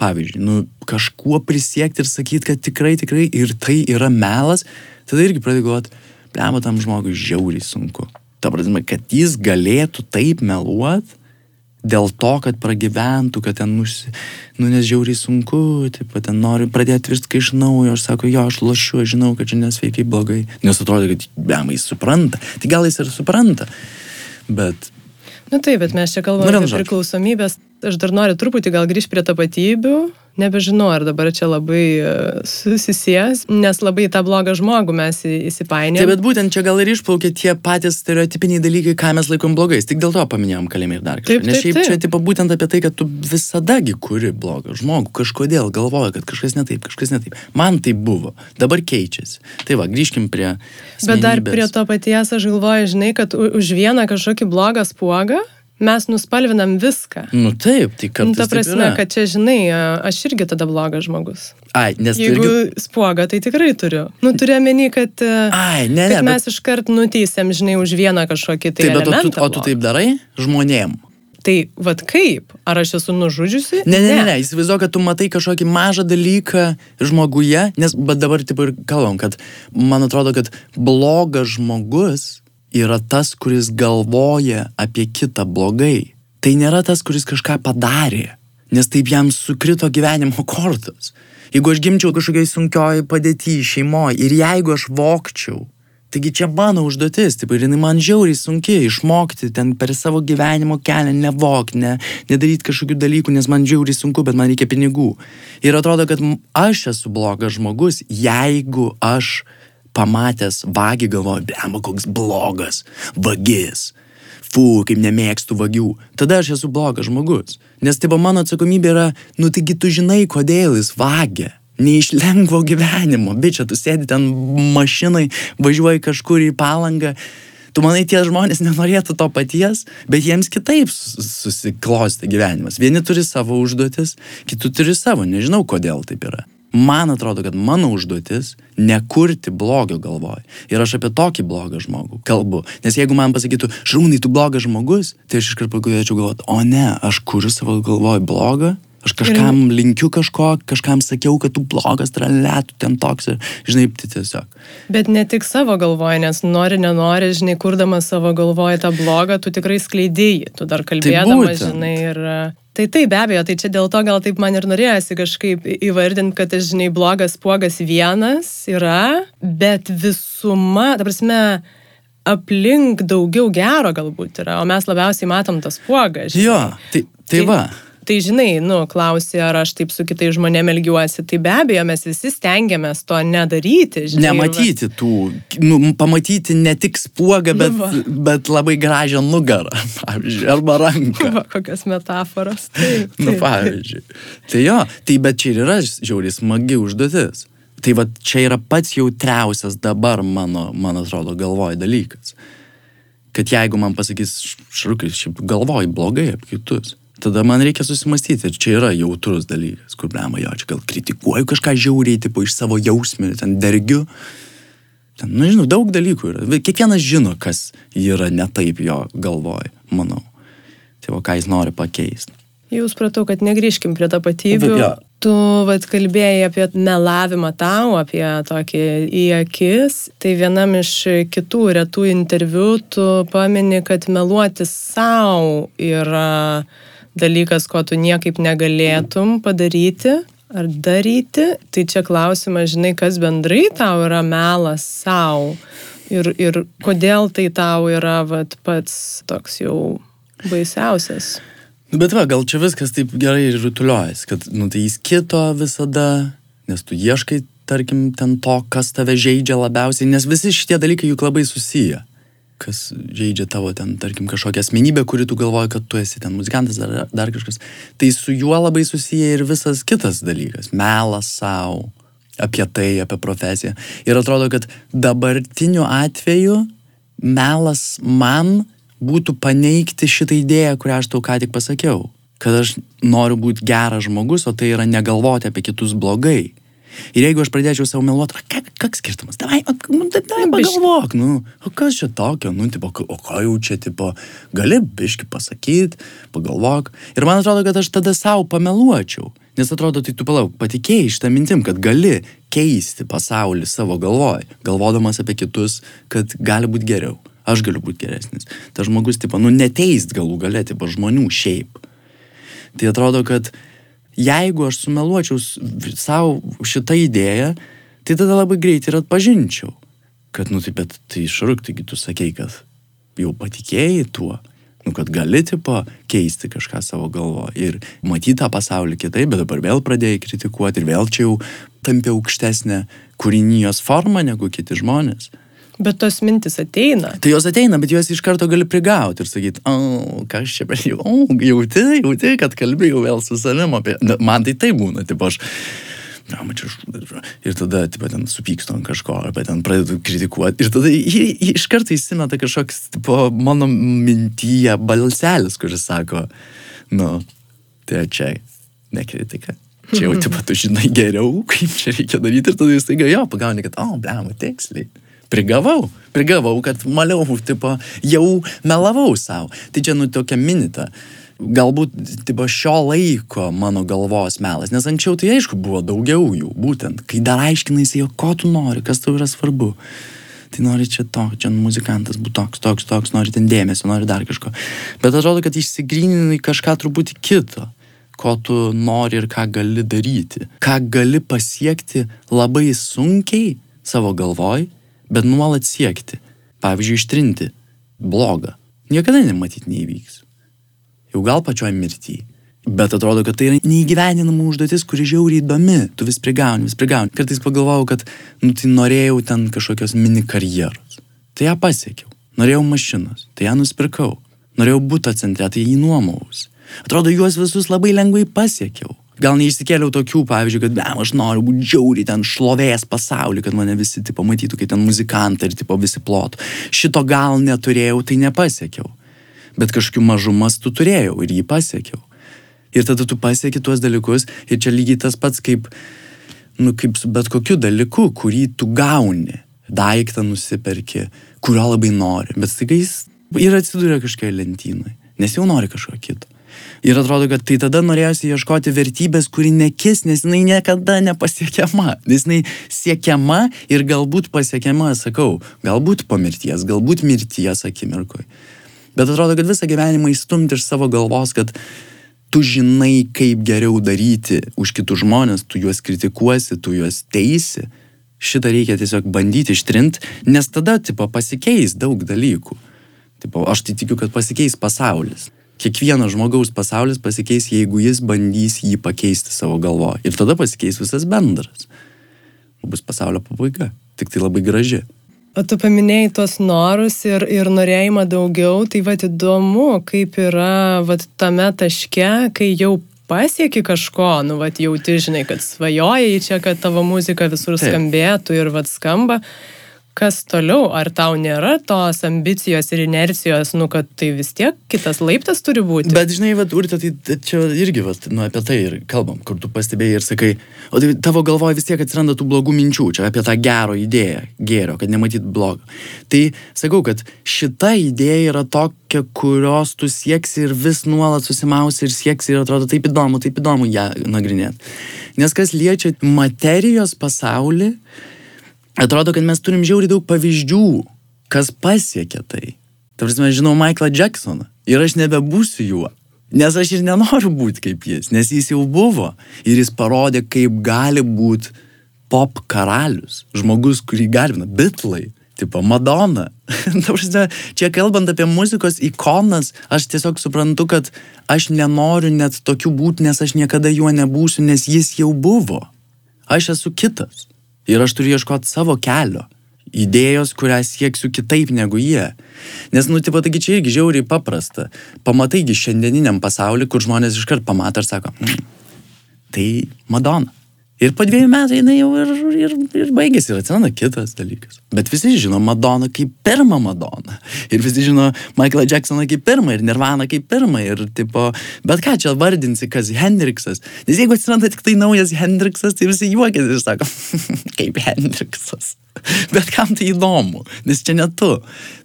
Pavyzdžiui, nu, kažkuo prisiekti ir sakyti, kad tikrai, tikrai ir tai yra melas, tada irgi pradėjau galvoti, blema tam žmogui žiauriai sunku. Ta prasme, kad jis galėtų taip meluoti, dėl to, kad pragyventų, kad ten, nusi, nu, nes žiauriai sunku, taip, ten nori pradėti viską iš naujo, aš sako, jo, aš lošiu, aš žinau, kad čia nesveikai blogai, nes atrodo, kad blema jis supranta, tai gal jis ir supranta, bet Na Nu taip, bet mes čia kalbame apie priklausomybės. Aš dar noriu truputį gal grįžti prie tapatybių. Nebežinau, ar dabar čia labai e, susisės, nes labai tą blogą žmogų mes į- Taip, įsipainėjome. bet būtent čia gal ir išplaukia tie patys stereotipiniai dalykai, ką mes laikom blogais. Tik dėl to paminėjom kalėjimą ir dar kažką. Taip, Nes taip, šiaip taip. čia tipo, būtent apie tai, kad tu visadagi kuri blogą žmogų. Kažkodėl galvoja, kad kažkas ne taip, kažkas ne taip. Man tai buvo. Dabar keičiasi. Tai va, grįžkim prie... Bet dar asmenybės. prie to paties aš galvoju, žinai, kad už vieną kažkokį blogą spuogą mes nuspalvinam viską. Nu taip, tai Nu, kartais. ta taip prasme, kad čia, žinai, aš irgi tada blogas žmogus. Ai, nes Jeigu irgi... spuogą, tai tikrai turiu. Nu, turiu menį, kad, e, Ai, ne, ne. kad mes Bet... iškart nuteisėm, žinai, už vieną kažkokį tai... Taip, bet o tu, o tu taip darai žmonėm. Tai vad kaip? Ar aš esu nužudžiusi? Ne, ne, ne, ne. įsivaizduoju, kad tu matai kažkokį mažą dalyką žmoguje, nes, dabar taip ir kalbam, kad man atrodo, kad blogas žmogus yra tas, kuris galvoja apie kitą blogai. Tai nėra tas, kuris kažką padarė, nes taip jam sukrito gyvenimo kortos. Jeigu aš gimčiau kažkokiai sunkioj padėtyje šeimoje ir jeigu aš vokčiau, taigi čia mano užduotis, taip ir jinai man žiauriai sunki išmokti ten per savo gyvenimo kelią nevok, ne, nedaryti kažkokių dalykų, nes man žiauriai sunku, bet man reikia pinigų. Ir atrodo, kad aš esu blogas žmogus, jeigu aš pamatęs vagį galvoju, blema, koks blogas, vagis fu, kaip nemėgstu vagių, tada aš esu blogas žmogus. Nes tai mano atsakomybė yra, nu taigi tu žinai, kodėl jis vagia. Ne iš lengvo gyvenimo, bičia, tu sėdi ten mašinai, važiuoji kažkur į palangą. Tu manai, tie žmonės nenorėtų to paties, bet jiems kitaip susiklosti gyvenimas. Vieni turi savo užduotis, kiti turi savo, nežinau kodėl taip yra man atrodo, kad mano užduotis nekurti blogio galvoj. Ir aš apie tokį blogą žmogų kalbu. Nes jeigu man pasakytų, šrūnai, tu blogas žmogus, tai aš iškart pradėčiau galvoti, o ne, aš kuriu savo galvoj blogą, aš kažkam ir... linkiu kažko, kažkam sakiau, kad tu blogas, tralėtų ten toks ir, žinai, tai tiesiog. Bet ne tik savo galvoje, nes nori, nenori, žinai, kurdamas savo galvoje tą blogą, tu tikrai skleidėjai, tu dar kalbėdamas, tai žinai, ir Tai taip, be abejo, tai čia dėl to gal taip man ir norėjosi kažkaip įvardinti, kad, žinai, blogas puogas vienas yra, bet visuma, ta prasme, aplink daugiau gero galbūt yra, o mes labiausiai matom tas puogas. Jo, tai, tai, tai va. Tai žinai, nu, klausi, ar aš taip su kitais žmonėmis elgiuosi, tai be abejo, mes visi stengiamės to nedaryti. Žinai, Nematyti tų, nu, pamatyti ne tik spuogą, bet, nu, va. bet labai gražią nugarą, pavyzdžiui, arba ranką. Va, kokios metaforos. Taip, taip. Nu, pavyzdžiui. Tai jo, tai bet čia ir yra žiauriai smagi užduotis. Tai va čia yra pats jautriausias dabar mano, man atrodo, galvoj dalykas. Kad jeigu man pasakys, šrukai, šiaip galvoj blogai apie kitus tada man reikia susimastyti, ir čia yra jautrus dalykas, kur blema, jo, čia gal kritikuoju kažką žiauriai, tipo iš savo jausmų, ten dergiu. Ten, nu, žinau, daug dalykų yra. Kiekvienas žino, kas yra ne taip jo galvoj, manau. Tai va, ką jis nori pakeisti. Jau supratau, kad negrįžkim prie tapatybių. Ja. Tu vat, kalbėjai apie melavimą tau, apie tokį į akis. Tai vienam iš kitų retų interviu tu pamini, kad meluoti savo yra dalykas, ko tu niekaip negalėtum padaryti ar daryti. Tai čia klausimas, žinai, kas bendrai tau yra melas savo ir, ir kodėl tai tau yra vat, pats toks jau baisiausias. Nu, bet va, gal čia viskas taip gerai ir rutuliuojas, kad, nu, tai jis kito visada, nes tu ieškai, tarkim, ten to, kas tave žaidžia labiausiai, nes visi šitie dalykai juk labai susiję kas žaidžia tavo ten, tarkim, kažkokią asmenybę, kuri tu galvoji, kad tu esi ten muzikantas ar dar kažkas. Tai su juo labai susiję ir visas kitas dalykas - melas savo, apie tai, apie profesiją. Ir atrodo, kad dabartiniu atveju melas man būtų paneigti šitą idėją, kurią aš tau ką tik pasakiau. Kad aš noriu būti geras žmogus, o tai yra negalvoti apie kitus blogai. Ir jeigu aš pradėčiau savo meluoti, koks skirtumas, davai, nu, davai pagalvok, nu, o kas čia tokio, nu, tipo, o ką jau čia, tipo, gali biški pasakyti, pagalvok. Ir man atrodo, kad aš tada savo pameluočiau. Nes atrodo, tai tu palauk, patikėjai šitą mintim, kad gali keisti pasaulį savo galvoj, galvodamas apie kitus, kad gali būti geriau. Aš galiu būti geresnis. Tas žmogus, tipo, nu, neteist galų galę, tipo, žmonių šiaip. Tai atrodo, kad jeigu aš sumeluočiau savo šitą idėją, tai tada labai greitai ir atpažinčiau, kad, nu, tai bet tai išrūk, taigi tu sakei, kad jau patikėjai tuo, nu, kad gali, tipo, keisti kažką savo galvo ir matyti tą pasaulį kitaip, bet dabar vėl pradėjai kritikuoti ir vėl čia jau tampi aukštesnė kūrinijos forma negu kiti žmonės. Bet tos mintis ateina. Tai jos ateina, bet juos iš karto gali prigauti ir sakyti, o, kas čia per jų, o, jauti, jauti, kad kalbėjau vėl su savim apie... Man tai tai būna, tipo aš... Ir tada, tipo, ten supykstu ant kažko, arba ten pradedu kritikuoti. Ir tada iš karto įsimeta kažkoks, tipo, mano mintyje balselis, kuris sako, nu, tai čia ne kritika. Čia jau, tipo, tu žinai geriau, kaip čia reikia daryti ir tada jis taiga jo pagauni, kad, o, blema, tiksliai prigavau, prigavau, kad maliau, tipo, jau melavau savo. Tai čia, nu, tokia minita. Galbūt, tipo, šio laiko mano galvos melas, nes anksčiau tai aišku buvo daugiau jų, būtent, kai dar aiškinaisi, jo, ko tu nori, kas tau yra svarbu. Tai nori čia to, čia muzikantas būtų toks, toks, toks, nori ten dėmesio, nori dar kažko. Bet atrodo, kad išsigryninai kažką truputį kito ko tu nori ir ką gali daryti. Ką gali pasiekti labai sunkiai savo galvoj, bet nuolat siekti. Pavyzdžiui, ištrinti blogą. Niekada nematyti neįvyks. Jau gal pačioj mirtyje. Bet atrodo, kad tai yra neįgyveninama užduotis, kuri žiauriai įdomi. Tu vis prigauni, vis prigauni. Kartais pagalvojau, kad, nu, tai norėjau ten kažkokios mini karjeros. Tai ją pasiekiau. Norėjau mašinos. Tai ją nusipirkau. Norėjau būti centre, tai jį nuomaus. Atrodo, juos visus labai lengvai pasiekiau. Gal neišsikėliau tokių, pavyzdžiui, kad, be, aš noriu būti džiauriai ten šlovės pasaulį, kad mane visi, tipo, matytų, kaip ten muzikantai ir, tipo, visi plotų. Šito gal neturėjau, tai nepasiekiau. Bet kažkokiu mažu mastu turėjau ir jį pasiekiau. Ir tada tu pasieki tuos dalykus ir čia lygiai tas pats kaip, nu, kaip su bet kokiu dalyku, kurį tu gauni. Daiktą nusiperki, kurio labai nori, bet staiga jis ir atsiduria kažkokioje lentynoje, nes jau nori kažko kito. Ir atrodo, kad tai tada norėjosi ieškoti vertybės, kuri nekis, nes jinai niekada nepasiekiama. Nes jinai siekiama ir galbūt pasiekiama, sakau, galbūt po mirties, galbūt mirties akimirkoje. Bet atrodo, kad visą gyvenimą įstumti iš savo galvos, kad tu žinai, kaip geriau daryti už kitus žmonės, tu juos kritikuosi, tu juos teisi. Šitą reikia tiesiog bandyti ištrinti, nes tada, tipo, pasikeis daug dalykų. Tipo, aš tai tikiu, kad pasikeis pasaulis. Kiekvieno žmogaus pasaulis pasikeis, jeigu jis bandys jį pakeisti savo galvoje. Ir tada pasikeis visas bendras. Bus pasaulio pabaiga. Tik tai labai graži. O tu paminėjai tuos norus ir, ir norėjimą daugiau, tai vad įdomu, kaip yra vad tame taške, kai jau pasieki kažko, nu vad jauti, žinai, kad svajojai čia, kad tavo muzika visur skambėtų ir vad skamba kas toliau, ar tau nėra tos ambicijos ir inercijos, nu, kad tai vis tiek kitas laiptas turi būti. Bet žinai, va, urte, tai čia irgi, va, nu, apie tai ir kalbam, kur tu pastebėjai ir sakai, o tai tavo galvoje vis tiek atsiranda tų blogų minčių, čia apie tą gero idėją, gėrio, kad nematyt blogo. Tai sakau, kad šita idėja yra tokia, kurios tu sieksi ir vis nuolat susimausi ir sieksi ir atrodo taip įdomu, taip įdomu ją nagrinėti. Nes kas liečia materijos pasaulį, atrodo, kad mes turim žiauriai daug pavyzdžių, kas pasiekė tai. Ta prasme, žinau Michaelą Jacksoną ir aš nebebūsiu juo. Nes aš ir nenoriu būti kaip jis, nes jis jau buvo ir jis parodė, kaip gali būti pop karalius, žmogus, kurį galima, bitlai, tipo Madonna. čia kalbant apie muzikos ikonas, aš tiesiog suprantu, kad aš nenoriu net tokių būti, nes aš niekada juo nebūsiu, nes jis jau buvo. Aš esu kitas. Ir aš turiu ieškoti savo kelio. Idėjos, kurią sieksiu kitaip negu jie. Nes, nu, tipo, taigi čia irgi žiauriai paprasta. Pamataigi šiandieniniam pasauliu, kur žmonės iškart pamato ir sako, mm, tai Madonna. Ir po dviejų metų jinai jau ir, ir, ir baigėsi ir atsiranda kitas dalykas. Bet visi žino Madoną kaip pirmą Madoną. Ir visi žino Michaelą Jacksoną kaip pirmą ir Nirvaną kaip pirmą. Ir tipo, bet ką čia vardinsi, kas Hendriksas. Nes jeigu atsiranda tik tai naujas Hendriksas, tai visi juokiasi ir sako, kaip Hendriksas. Bet kam tai įdomu, nes čia ne tu.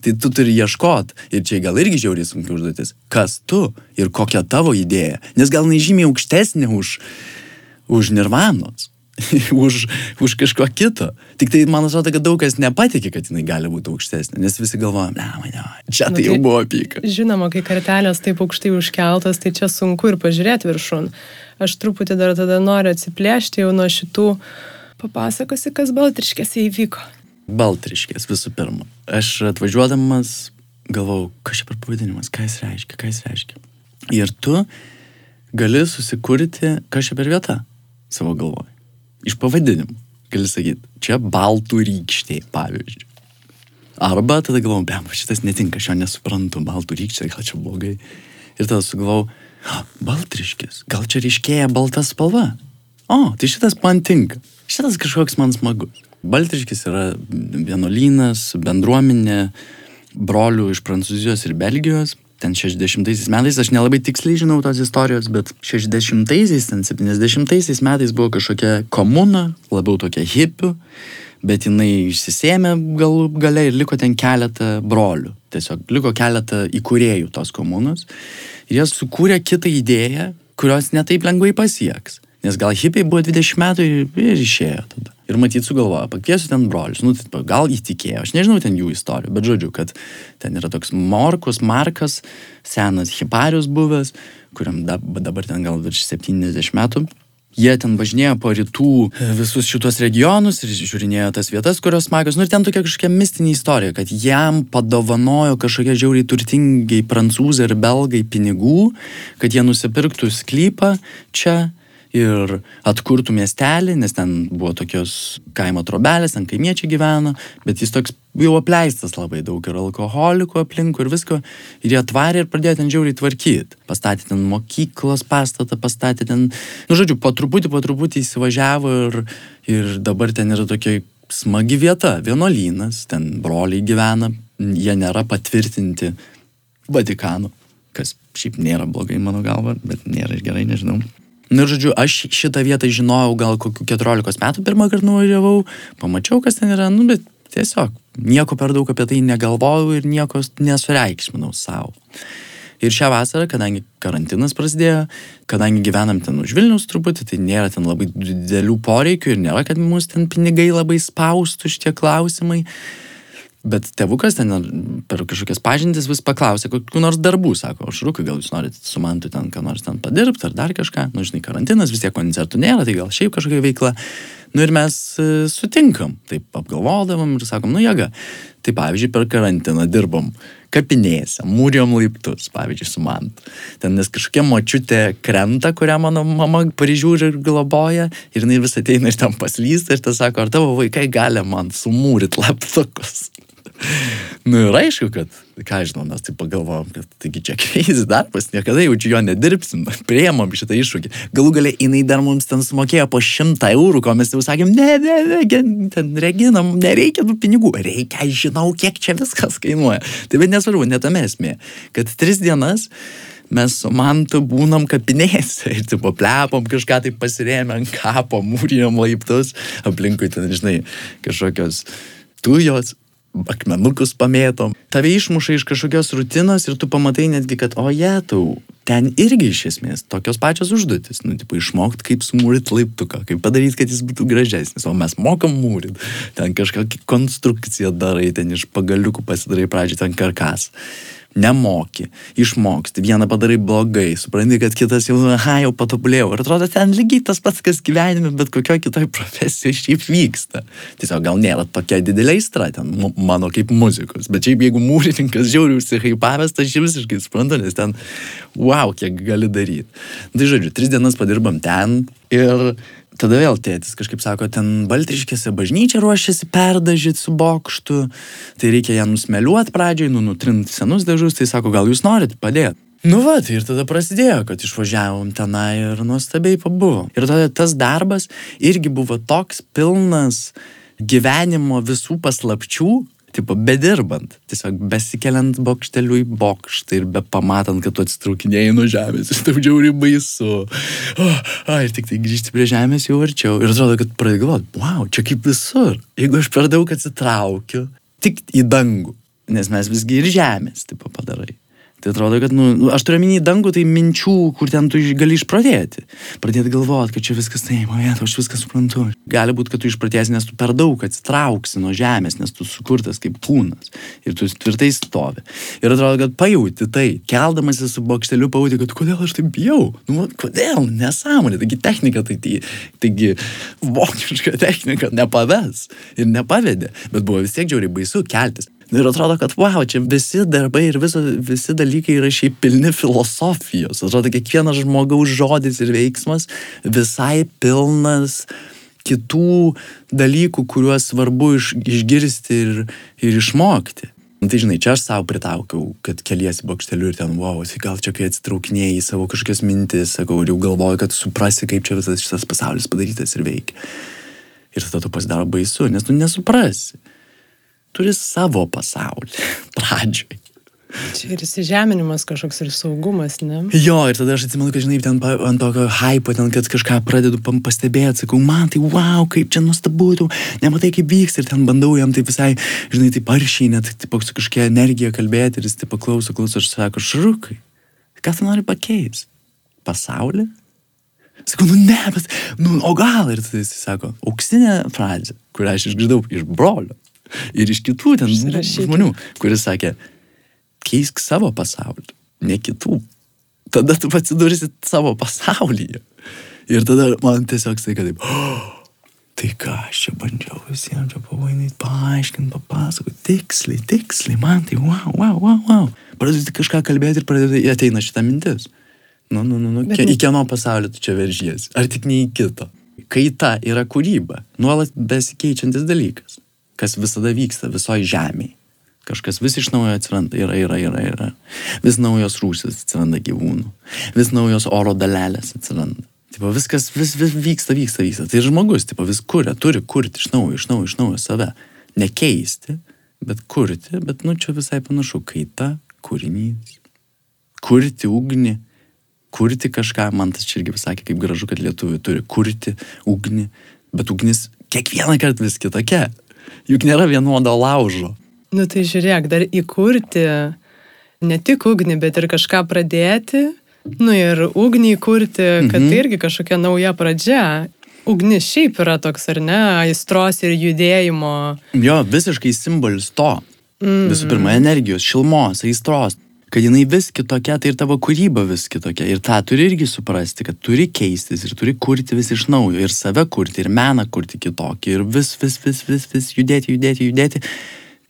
Tai tu turi ieškot. Ir čia gal irgi žiauriai sunkiai užduotis. Kas tu ir kokia tavo idėja. Nes gal nežymiai aukštesnė už už nirvanos, už, už kažko kito. Tik tai man atrodo, kad daug kas nepatikė, kad jinai gali būti aukštesnė, nes visi galvoja, ne, mane, čia tai, nu, tai jau buvo pyka. Žinoma, kai kartelės taip aukštai užkeltas, tai čia sunku ir pažiūrėti viršun. Aš truputį dar tada noriu atsiplėšti jau nuo šitų, papasakosi, kas Baltriškėse įvyko. Baltriškės visų pirma. Aš atvažiuodamas galvau, kas čia per pavadinimas, ką jis reiškia, ką jis reiškia. Ir tu gali susikurti, kas čia per vieta savo galvoje. Iš pavadinimų. Gali sakyti, čia baltų rykštė, pavyzdžiui. Arba tada galvom, bem, šitas netinka, aš jo nesuprantu, baltų rykštė, gal čia blogai. Ir tada sugalvau, baltriškis, gal čia ryškėja balta spalva. O, tai šitas man tinka. Šitas kažkoks man smagus. Baltriškis yra vienuolynas, bendruomenė brolių iš Prancūzijos ir Belgijos ten 60 metais, aš nelabai tiksliai žinau tos istorijos, bet 60-aisiais, ten 70-aisiais metais buvo kažkokia komuna, labiau tokia hipių, bet jinai išsisėmė gal gale ir liko ten keletą brolių. Tiesiog liko keletą įkūrėjų tos komunos. Ir jie sukūrė kitą idėją, kurios netaip lengvai pasieks. Nes gal hipiai buvo 20 metų ir, išėjo tada. Ir matyt sugalvojo, pakviesiu ten brolius, nu, tai gal įtikėjo, aš nežinau ten jų istorijų, bet žodžiu, kad ten yra toks Morkus, Markas, senas hiparius buvęs, kuriam dabar ten gal virš 70 metų. Jie ten važinėjo po rytų visus šitos regionus ir žiūrinėjo tas vietas, kurios smagios. Nu ir ten tokia kažkokia mistinė istorija, kad jam padovanojo kažkokie žiauriai turtingai prancūzai ir belgai pinigų, kad jie nusipirktų sklypą čia ir atkurtų miestelį, nes ten buvo tokios kaimo trobelės, ten kaimiečiai gyveno, bet jis toks jau apleistas labai daug ir alkoholikų aplinkų ir visko. Ir jie atvarė ir pradėjo ten žiauriai tvarkyti. Pastatė ten mokyklos pastatą, pastatė ten, nu žodžiu, po truputį, po truputį įsivažiavo ir, ir dabar ten yra tokia smagi vieta, vienolynas, ten broliai gyvena, jie nėra patvirtinti Vatikano, kas šiaip nėra blogai mano galva, bet nėra ir gerai, nežinau. Na, nu, žodžiu, aš šitą vietą žinojau gal kokių 14 metų pirmą kartą nuvažiavau, pamačiau, kas ten yra, nu, bet tiesiog nieko per daug apie tai negalvojau ir nieko nesureikšminau savo. Ir šią vasarą, kadangi karantinas prasidėjo, kadangi gyvenam ten už Vilnius truputį, tai nėra ten labai didelių poreikių ir nėra, kad mūsų ten pinigai labai spaustų šitie klausimai. Bet tėvukas ten per kažkokias pažintis vis paklausė, kokiu nors darbų, sako, aš rūkai, gal jūs norite su mantu ten ką nors ten padirbti ar dar kažką, nu žinai, karantinas, vis tiek koncertų nėra, tai gal šiaip kažkokia veikla. Nu ir mes e, sutinkam, taip apgalvodavom ir sakom, nu jėga. Tai pavyzdžiui, per karantiną dirbom kapinėse, mūrijom laiptus, pavyzdžiui, su mantu. Ten nes kažkokia močiutė krenta, kurią mano mama prižiūri ir globoja, ir jinai vis ateina iš ten paslysta ir tas sako, ar tavo vaikai gali man sumūryti laptokus. nu ir aišku, kad, ką žinau, mes tai pagalvojom, kad taigi čia kreizis darbas, niekada jaučiu jo nedirbsim, priemam šitą iššūkį. Galų galiai jinai dar mums ten sumokėjo po šimtą eurų, ko mes jau sakėm, ne, ne, ne, ten reginam, nereikia tų pinigų, reikia, žinau, kiek čia viskas kainuoja. Tai bet nesvarbu, netame esmė, kad tris dienas mes su mantu būnam kapinėse ir tipo plepom kažką tai pasirėmę ant kapo, mūrijom laiptus, aplinkui ten, žinai, kažkokios tujos, akmenukus pamėtom. Tave išmuša iš kažkokios rutinos ir tu pamatai netgi, kad o jie tau, ten irgi iš esmės tokios pačios užduotis. Nu, tipo, išmokti, kaip sumūryti laiptuką, kaip padaryti, kad jis būtų gražesnis. O mes mokam mūryti. Ten kažkokią konstrukciją darai, ten iš pagaliukų pasidarai pradžią ten karkas nemoki, išmoksti, vieną padarai blogai, supranti, kad kitas jau, aha, jau patobulėjau. Ir atrodo, ten lygiai tas pats, kas gyvenime, bet kokioje kitoje profesijoje šiaip vyksta. Tiesiog gal nėra tokia didelė aistra ten mano kaip muzikos, bet šiaip jeigu mūrininkas žiauriai užsihaipavęs, tai aš visiškai suprantu, nes ten, wow, kiek gali daryti. Tai žodžiu, tris dienas padirbam ten ir tada vėl tėtis kažkaip sako, ten Baltriškėse bažnyčia ruošiasi perdažyti su bokštu, tai reikia ją nusmeliuoti pradžioj, nu, nutrinti senus dažus, tai sako, gal jūs norit padėti. Nu va, tai ir tada prasidėjo, kad išvažiavom tenai ir nuostabiai pabuvom. Ir tada tas darbas irgi buvo toks pilnas gyvenimo visų paslapčių, tipo, bedirbant, tiesiog besikeliant bokšteliu į bokštą ir be pamatant, kad tu atsitraukinėjai nuo žemės, ir tau džiauri baisu. Oh, oh, ir tik tai grįžti prie žemės jau arčiau. Ir atrodo, kad pradėjau galvoti, wow, čia kaip visur. Jeigu aš per daug atsitraukiu, tik į dangų, nes mes visgi ir žemės, tipo, padarai. Tai atrodo, kad, nu, nu aš turiu minį dangų, tai minčių, kur ten tu gali išpradėti. Pradėti galvoti, kad čia viskas taip, o jėta, aš viską suprantu. Gali būti, kad tu išpratėsi, nes tu per daug atsitrauksi nuo žemės, nes tu sukurtas kaip kūnas. Ir tu tvirtai stovi. Ir atrodo, kad pajūti tai, keldamasi su bokšteliu pajūti, kad kodėl aš taip bijau. Nu, kodėl? Nesąmonė. Taigi technika, tai, tai, taigi vokiška technika nepaves. Ir nepavedė. Bet buvo vis tiek žiauriai baisu keltis. Ir atrodo, kad, wow, čia visi darbai ir viso, visi dalykai yra šiaip pilni filosofijos. Atrodo, kiekvienas žmogaus žodis ir veiksmas visai pilnas kitų dalykų, kuriuos svarbu iš, išgirsti ir, ir išmokti. Nu, tai žinai, čia aš savo pritaukiau, kad keliesi bokšteliu ir ten, wow, gal čia kai atsitraukinėjai savo kažkokias mintis, sakau, ir jau galvoju, kad suprasi, kaip čia visas šitas pasaulis padarytas ir veikia. Ir tada tu pasidaro baisu, nes tu nesuprasi turi savo pasaulį pradžioj. Čia ir įsižeminimas kažkoks ir saugumas, ne? Jo, ir tada aš atsimenu, kad, žinai, ten ant tokio hypo, ten, kad kažką pradedu pastebėti, sakau, man tai wow, kaip čia nuostabu, tu nematai, kaip vyks, ir ten bandau jam tai visai, žinai, taip aršiai, net taip, su kažkokia energija kalbėti, ir jis taip paklauso, klauso, aš sako, šrukai, ką tu nori pakeisti? Pasaulį? Sakau, nu ne, bet, nu, o gal ir tada jis sako, auksinė frazė, kurią aš išgirdau iš brolio ir iš kitų ten Užsirašykit. žmonių, kuris sakė, keisk savo pasaulį, ne kitų. Tada tu atsidursi savo pasaulyje. Ir tada man tiesiog sakė taip, oh, tai ką aš čia bandžiau visiems čia pavainyti, paaiškinti, papasakoti, tiksliai, tiksliai, man tai wow, wow, wow, wow. Pradedu kažką kalbėti ir pradedu, ateina šitą mintis. Nu, nu, nu, nu, Bet- ke, į kieno pasaulį tu čia veržiesi, ar tik ne į kito. Kaita yra kūryba, nuolat besikeičiantis dalykas, kas visada vyksta visoji žemėje. Kažkas vis iš naujo atsiranda, yra, yra, yra, yra. Vis naujos rūšis atsiranda gyvūnų, vis naujos oro dalelės atsiranda. Tipo, viskas vis, vis vyksta, vyksta, vyksta. Tai žmogus, tipo, vis kuria, turi kurti iš naujo, iš naujo, iš naujo save. Nekeisti, bet kurti, bet, nu, čia visai panašu, kaita, kūrinys. Kurti ugnį, kurti kažką, man tas irgi pasakė, kaip gražu, kad lietuvių turi kurti ugnį, bet ugnis kiekvieną kartą vis kitokia. Juk nėra vienodo laužo. Nu tai žiūrėk, dar įkurti ne tik ugnį, bet ir kažką pradėti. Nu ir ugnį įkurti, kad Mhm. tai irgi kažkokia nauja pradžia. Ugnis šiaip yra toks, ar ne, aistros ir judėjimo. Jo, visiškai simbolis to. Mm. Visų pirma, energijos, šilmos, aistros. Kad jinai vis kitokia, tai ir tavo kūryba vis kitokia. Ir tą turi irgi suprasti, kad turi keistis ir turi kurti vis iš naujo. Ir save kurti, ir meną kurti kitokį. Ir vis, vis, vis, vis, vis judėti, judėti, judėti.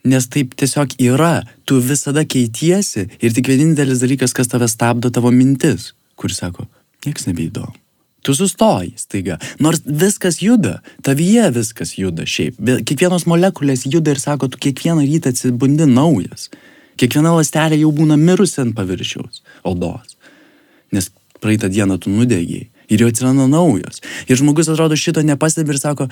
Nes taip tiesiog yra. Tu visada keitiesi. Ir tik vienintelis dalykas, kas tave stabdo, tavo mintis. Kuris sako, nieks nebeįdomu. Tu sustoji staiga. Nors viskas juda, tavyje viskas juda šiaip. Kiekvienos molekulės juda ir sako, tu kiekvieną rytą atsibundi naujas. Kiekviena lastelė jau būna mirusi ant paviršiaus odos. Nes praeitą dieną tu nudegiai. Ir jau atsiranda naujos. Ir žmogus atrodo šito nepastebi ir sako,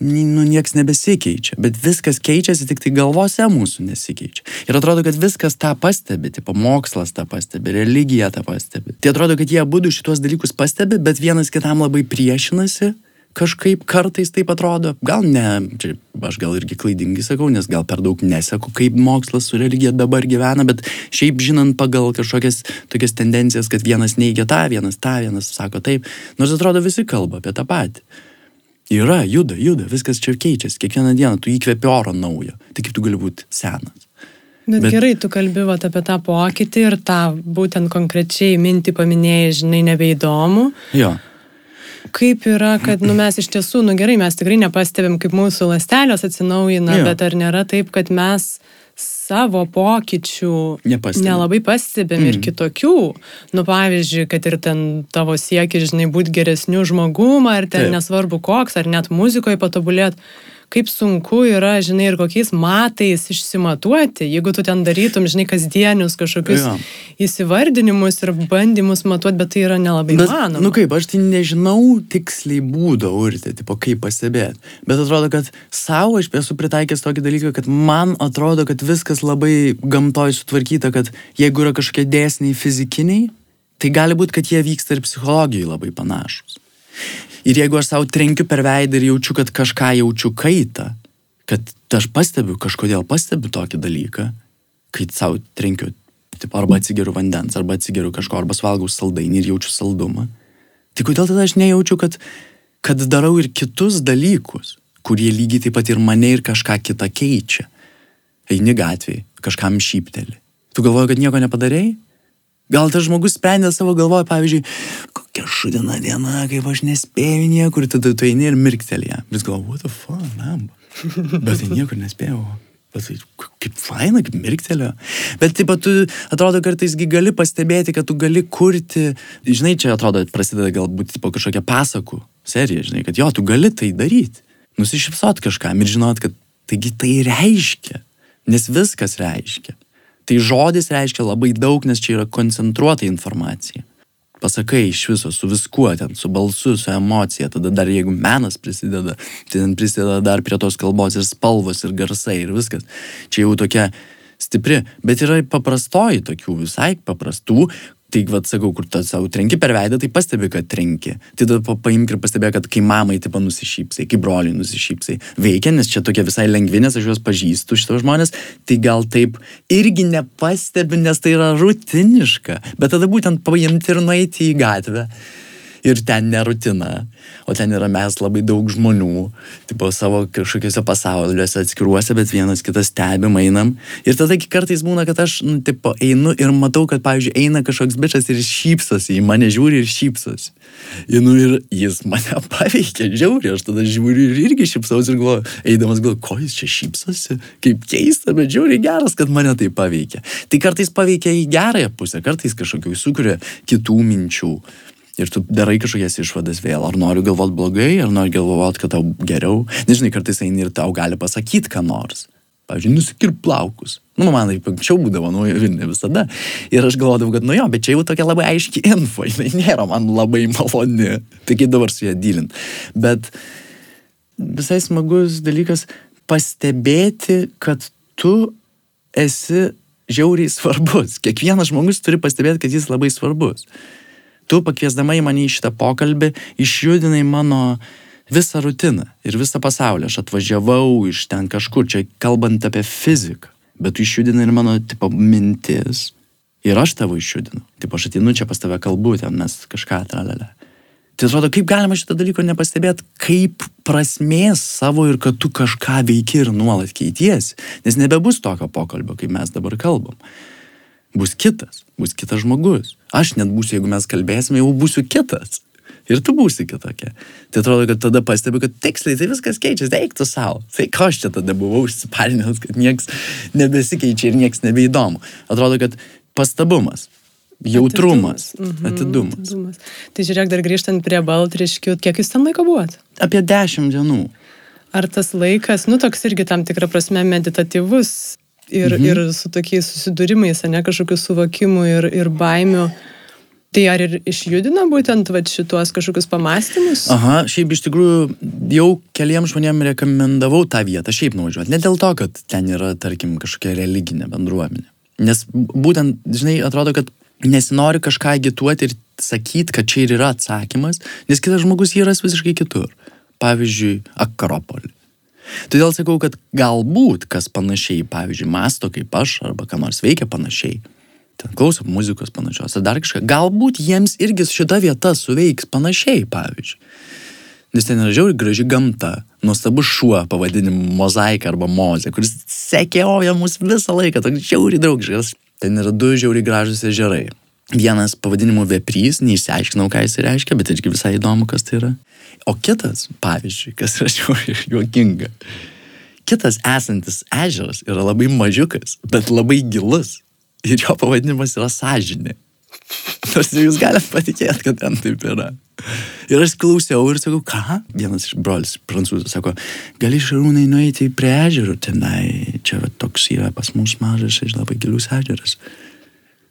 "Ni- nu nieks nebesikeičia. Bet viskas keičiasi, tik tai galvose mūsų nesikeičia. Ir atrodo, kad viskas tą pastebi, tipo mokslas tą pastebi, religija tą pastebi. Tai atrodo, kad jie abu šituos dalykus pastebi, bet vienas kitam labai priešinasi. Kažkaip kartais taip atrodo, gal ne, čia aš gal irgi klaidingai sakau, nes gal per daug neseku, kaip mokslas su religija dabar gyvena, bet šiaip žinant pagal kažkokias tokias tendencijas, kad vienas neigia tą, vienas tą, vienas sako taip, nors atrodo visi kalba apie tą patį. Yra, juda, juda, viskas čia keičiasi, kiekvieną dieną tu įkvepi oro naujo, tai kaip tu gali būti senas. Bet, Bet- gerai, tu kalbėjai apie tą pokytį ir tą būtent konkrečiai mintį paminėjai, žinai, nebeįdomu. Jo, Kaip yra, kad nu, mes iš tiesų, nu gerai, mes tikrai nepastebim, kaip mūsų ląstelės atsinaujina, Jo. bet ar nėra taip, kad mes savo pokyčių Nepastebim. nelabai pastebim mm. ir kitokių. Nu, pavyzdžiui, kad ir ten tavo siekis, žinai, būti geresniu žmogum, ar ten Taip. nesvarbu koks, ar net muzikoje patobulėt. Kaip sunku yra, žinai, ir kokiais matais išsimatuoti, jeigu tu ten darytum, žinai, kasdienius kažkokius Jo. įsivardinimus ir bandymus matuoti, bet tai yra nelabai Bet, įmanoma. nu kaip, aš tai nežinau tiksliai būdo urti, tipo, kaip pastebėti. Bet atrodo, kad savo aš esu pritaikęs tokį dalyką, kad man atrodo, kad viskas labai gamtoj sutvarkyta, kad jeigu yra kažkokie dėsniai fizikiniai, tai gali būti, kad jie vyksta ir psichologijai labai panašus. Ir jeigu aš savo trenkiu per veidą ir jaučiu, kad kažką jaučiu kaitą, kad aš pastebiu, kažkodėl pastebiu tokį dalyką, kai savo trenkiu, tipo, arba atsigeriu vandens, arba atsigeriu kažko, arba suvalgau saldainį ir jaučiu saldumą, tai kodėl tada aš nejaučiu, kad, kad darau ir kitus dalykus, kurie lygiai taip pat ir mane ir kažką kitą keičia. Eini gatvėje, kažkam šypteli. Tu galvoji, kad nieko nepadarėjai? Gal tas žmogus sprendė savo galvoje, pavyzdžiui, kokia šudina diena, kaip aš nespėjau niekur, tada tu eini ir mirkteli ją. Vis galvoju, what the fuck, man. Bet tai niekur nespėjau. Bet tai kaip faina, kaip mirktelio. Bet taip pat tu atrodo kartaisgi gali pastebėti, kad tu gali kurti, žinai, čia atrodo prasideda galbūt po kažkokia pasakų serija, žinai, kad jo, tu gali tai daryti. Nusišypsot kažkam ir žinot, kad taigi tai reiškia. Nes viskas reiškia. Tai žodis reiškia labai daug, nes čia yra koncentruota informacija. Pasakai iš viso, su viskuo ten, su balsu, su emocija, tada dar jeigu menas prisideda, tai ten prisideda dar prie tos kalbos ir spalvos, ir garsai, ir viskas. Čia jau tokia stipri, bet yra paprastoji tokių, visai paprastų, tai vad sakau, kur tu savo trenki per veidą, tai pastebi, kad trenki. Tai tada pa- paimk ir pastebėk, kad kai mamai taip nusišypsai, kai broliui nusišypsai, veikia, nes čia tokie visai lengvi, nes aš juos pažįstu, šitos žmonės, tai gal taip irgi nepastebi, nes tai yra rutiniška. Bet tada būtent paimti ir nueiti į gatvę. Ir ten nerutina, o ten yra mes labai daug žmonių, tipo savo kažkokiuose pasauliuose atskiruose, bet vienas kitas stebim, einam. Ir tada kartais būna, kad aš, nu, tipo, einu ir matau, kad, pavyzdžiui, eina kažkoks bičias ir šypsosi, į mane žiūri ir šypsosi. Ir, nu, ir jis mane paveikia, žiauriai, aš tada žiūriu ir irgi šypsausi ir galvoju, eidamas galvoju, ko jis čia šypsosi, kaip keista, bet žiauriai geras, kad mane tai paveikia. Tai kartais paveikia į gerąją pusę, kartais kažkokių sukuria kitų minčių. Ir tu darai kažkokias išvadas vėl. Ar nori galvoti blogai, ar nori galvoti, kad tau geriau. Nežinai, kartais eini ir tau gali pasakyti ką nors. Pavyzdžiui, nusikirp plaukus. Nu, man taip anksčiau būdavo, nu, ne visada. Ir aš galvodavau, kad, nu jo, bet čia jau tokia labai aiški info, jinai nėra man labai maloni. Kaip dabar su ją dylint. Bet visai smagus dalykas pastebėti, kad tu esi žiauriai svarbus. Kiekvienas žmogus turi pastebėti, kad jis labai svarbus. Tu pakviesdama į mane į šitą pokalbį išjudinai mano visą rutiną ir visą pasaulį. Aš atvažiavau iš ten kažkur, čia kalbant apie fiziką, bet tu išjudinai ir mano, tipo, mintis. Ir aš tavo išjudinu. Taip, aš atinu čia pas tave kalbu, ten mes kažką atralelę. Tai atrodo, kaip galima šitą dalyką nepastebėti, kaip prasmės savo ir kad tu kažką veiki ir nuolat keitiesi. Nes nebebus tokio pokalbio, kaip mes dabar kalbam. Bus kitas, bus kitas žmogus. Aš net būsiu, jeigu mes kalbėsime, jau būsiu kitas. Ir tu būsi kitokia. Tai atrodo, kad tada pastebiu, kad tiksliai tai viskas keičiasi, eik tu savo. Tai ko aš čia tada buvau užsiparinęs, kad nieks nebesikeičia ir nieks nebeįdomu. Atrodo, kad pastabumas, Jautrumas, atidumas. Mhm, atidumas. atidumas. Tai žiūrėk, dar grįžtant prie baltriškių, kiek jūs ten laiko buvot? Apie dešimt dienų. Ar tas laikas, nu toks irgi tam tikrą prasme meditatyvus ir, mhm. ir su tokiais susidūrimais, ne kažkokiu suvokimu ir, ir baimiu. Tai ar ir išjudina būtent va, šituos kažkokius pamastymus? Aha, šiaip iš tikrųjų jau keliam žmonėm rekomendavau tą vietą, šiaip nuvažiuoti. Ne dėl to, kad ten yra, tarkim, kažkokia religinė bendruomenė. Nes būtent, žinai, atrodo, kad nesinori kažką agituoti ir sakyti, kad čia ir yra atsakymas, nes kitas žmogus jį ras visiškai kitur. Pavyzdžiui, Akropolį. Todėl sakau, kad galbūt kas panašiai, pavyzdžiui, masto kaip aš, arba ką nors veikia panašiai, ten klauso muzikos panašios, ar dar kažką, galbūt jiems irgi šita vieta suveiks panašiai, pavyzdžiui. Nes ten yra žiauri graži gamta, nuostabus šuo pavadinimu mozaika arba mozė, kuris sekioja mus visą laiką, toks žiauri draugiškas. Ten yra du žiauri gražus ežerai. Vienas pavadinimu Veprys, neišsiaiškinau, ką jis reiškia, bet irgi visai įdomu, kas tai yra. O kitas, pavyzdžiui, kas yra juokinga. Kitas esantis ežeras yra labai mažiukas, bet labai gilus. Ir jo pavadinimas yra sąžinė. Nors jūs galite patikėti, kad ten taip yra. Ir aš klausiau ir sakau, ką? Vienas iš brolis prancūzų sako, gali šarūnai nueiti prie ežero tenai, čia va, toks yra pas mus mažas ir labai gilus ežeras.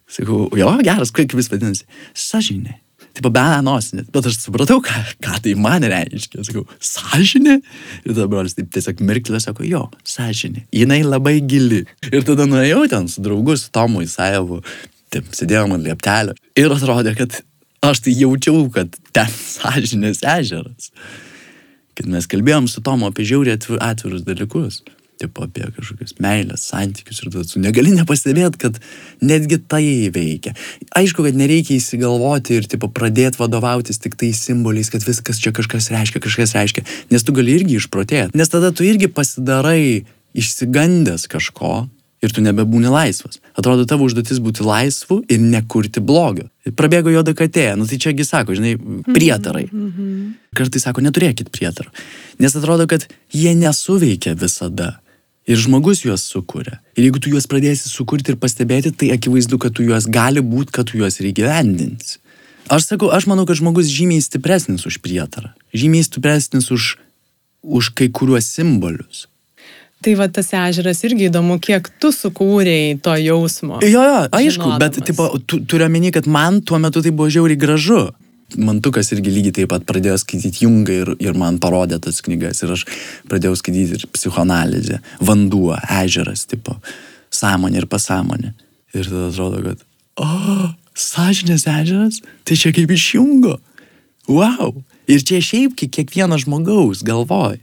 Sakau, jo, geras, kaip vis vadinasi, sažinė. Taip, be nosinė, bet aš supratau, ką, ką tai man reiškia. Sakau, sąžinė? Ir tada brolis taip tiesiog mirklė sako, jo, sąžinė. Jinai labai gili. Ir tada nuėjau ten su draugu, su Tomu Isaevu, taip, sėdėjom ant lieptelio. Ir atrodė, kad aš tai jaučiau, kad ten sąžinės ežeras. Kad mes kalbėjom su Tomu apie žiauriai atvirus dalykus. Taip apie kažkokius meilės, santykius ir tada tu negali nepastebėti, kad netgi tai veikia. Aišku, kad nereikia įsigalvoti ir tipo, pradėti vadovautis tik tais simboliais, kad viskas čia kažkas reiškia, kažkas reiškia, nes tu gali irgi išprotėti. Nes tada tu irgi pasidarai išsigandęs kažko, ir tu nebebūni laisvas. Atrodo, tavo užduotis būti laisvu ir nekurti blogio. Prabėgo juoda katė, nu tai čiagi sako, žinai, prietarai. Mm -hmm. Kartais sako, neturėkit prietarų. Nes atrodo, kad jie nesuveikia visada. Ir žmogus juos sukuria. Ir jeigu tu juos pradėsi sukurti ir pastebėti, tai akivaizdu, kad tu juos gali būti, kad tu juos ir įgyvendinsi. Aš sakau, aš manau, kad žmogus žymiai stipresnis už prietarą. Žymiai stipresnis už, už kai kuriuos simbolius. Tai va tas ežeras irgi įdomu, kiek tu sukūrėjai to jausmo. Jo, jo, aišku, žinodamas. bet tipo, tu, turiu omeny, kad man tuo metu tai buvo žiauriai gražu. Mantukas irgi lygiai taip pat pradėjo skaityti Jungą ir, ir man parodė tas knygas ir aš pradėjau skaityti ir psichoanalizę, vanduo, ežeras, tipo, sąmonė ir pasąmonė. Ir tada atrodo, kad, o, oh, sąžinės ežeras, tai čia kaip iš Jungo. Wow. Ir čia šiaip kiekvieno žmogaus galvoj.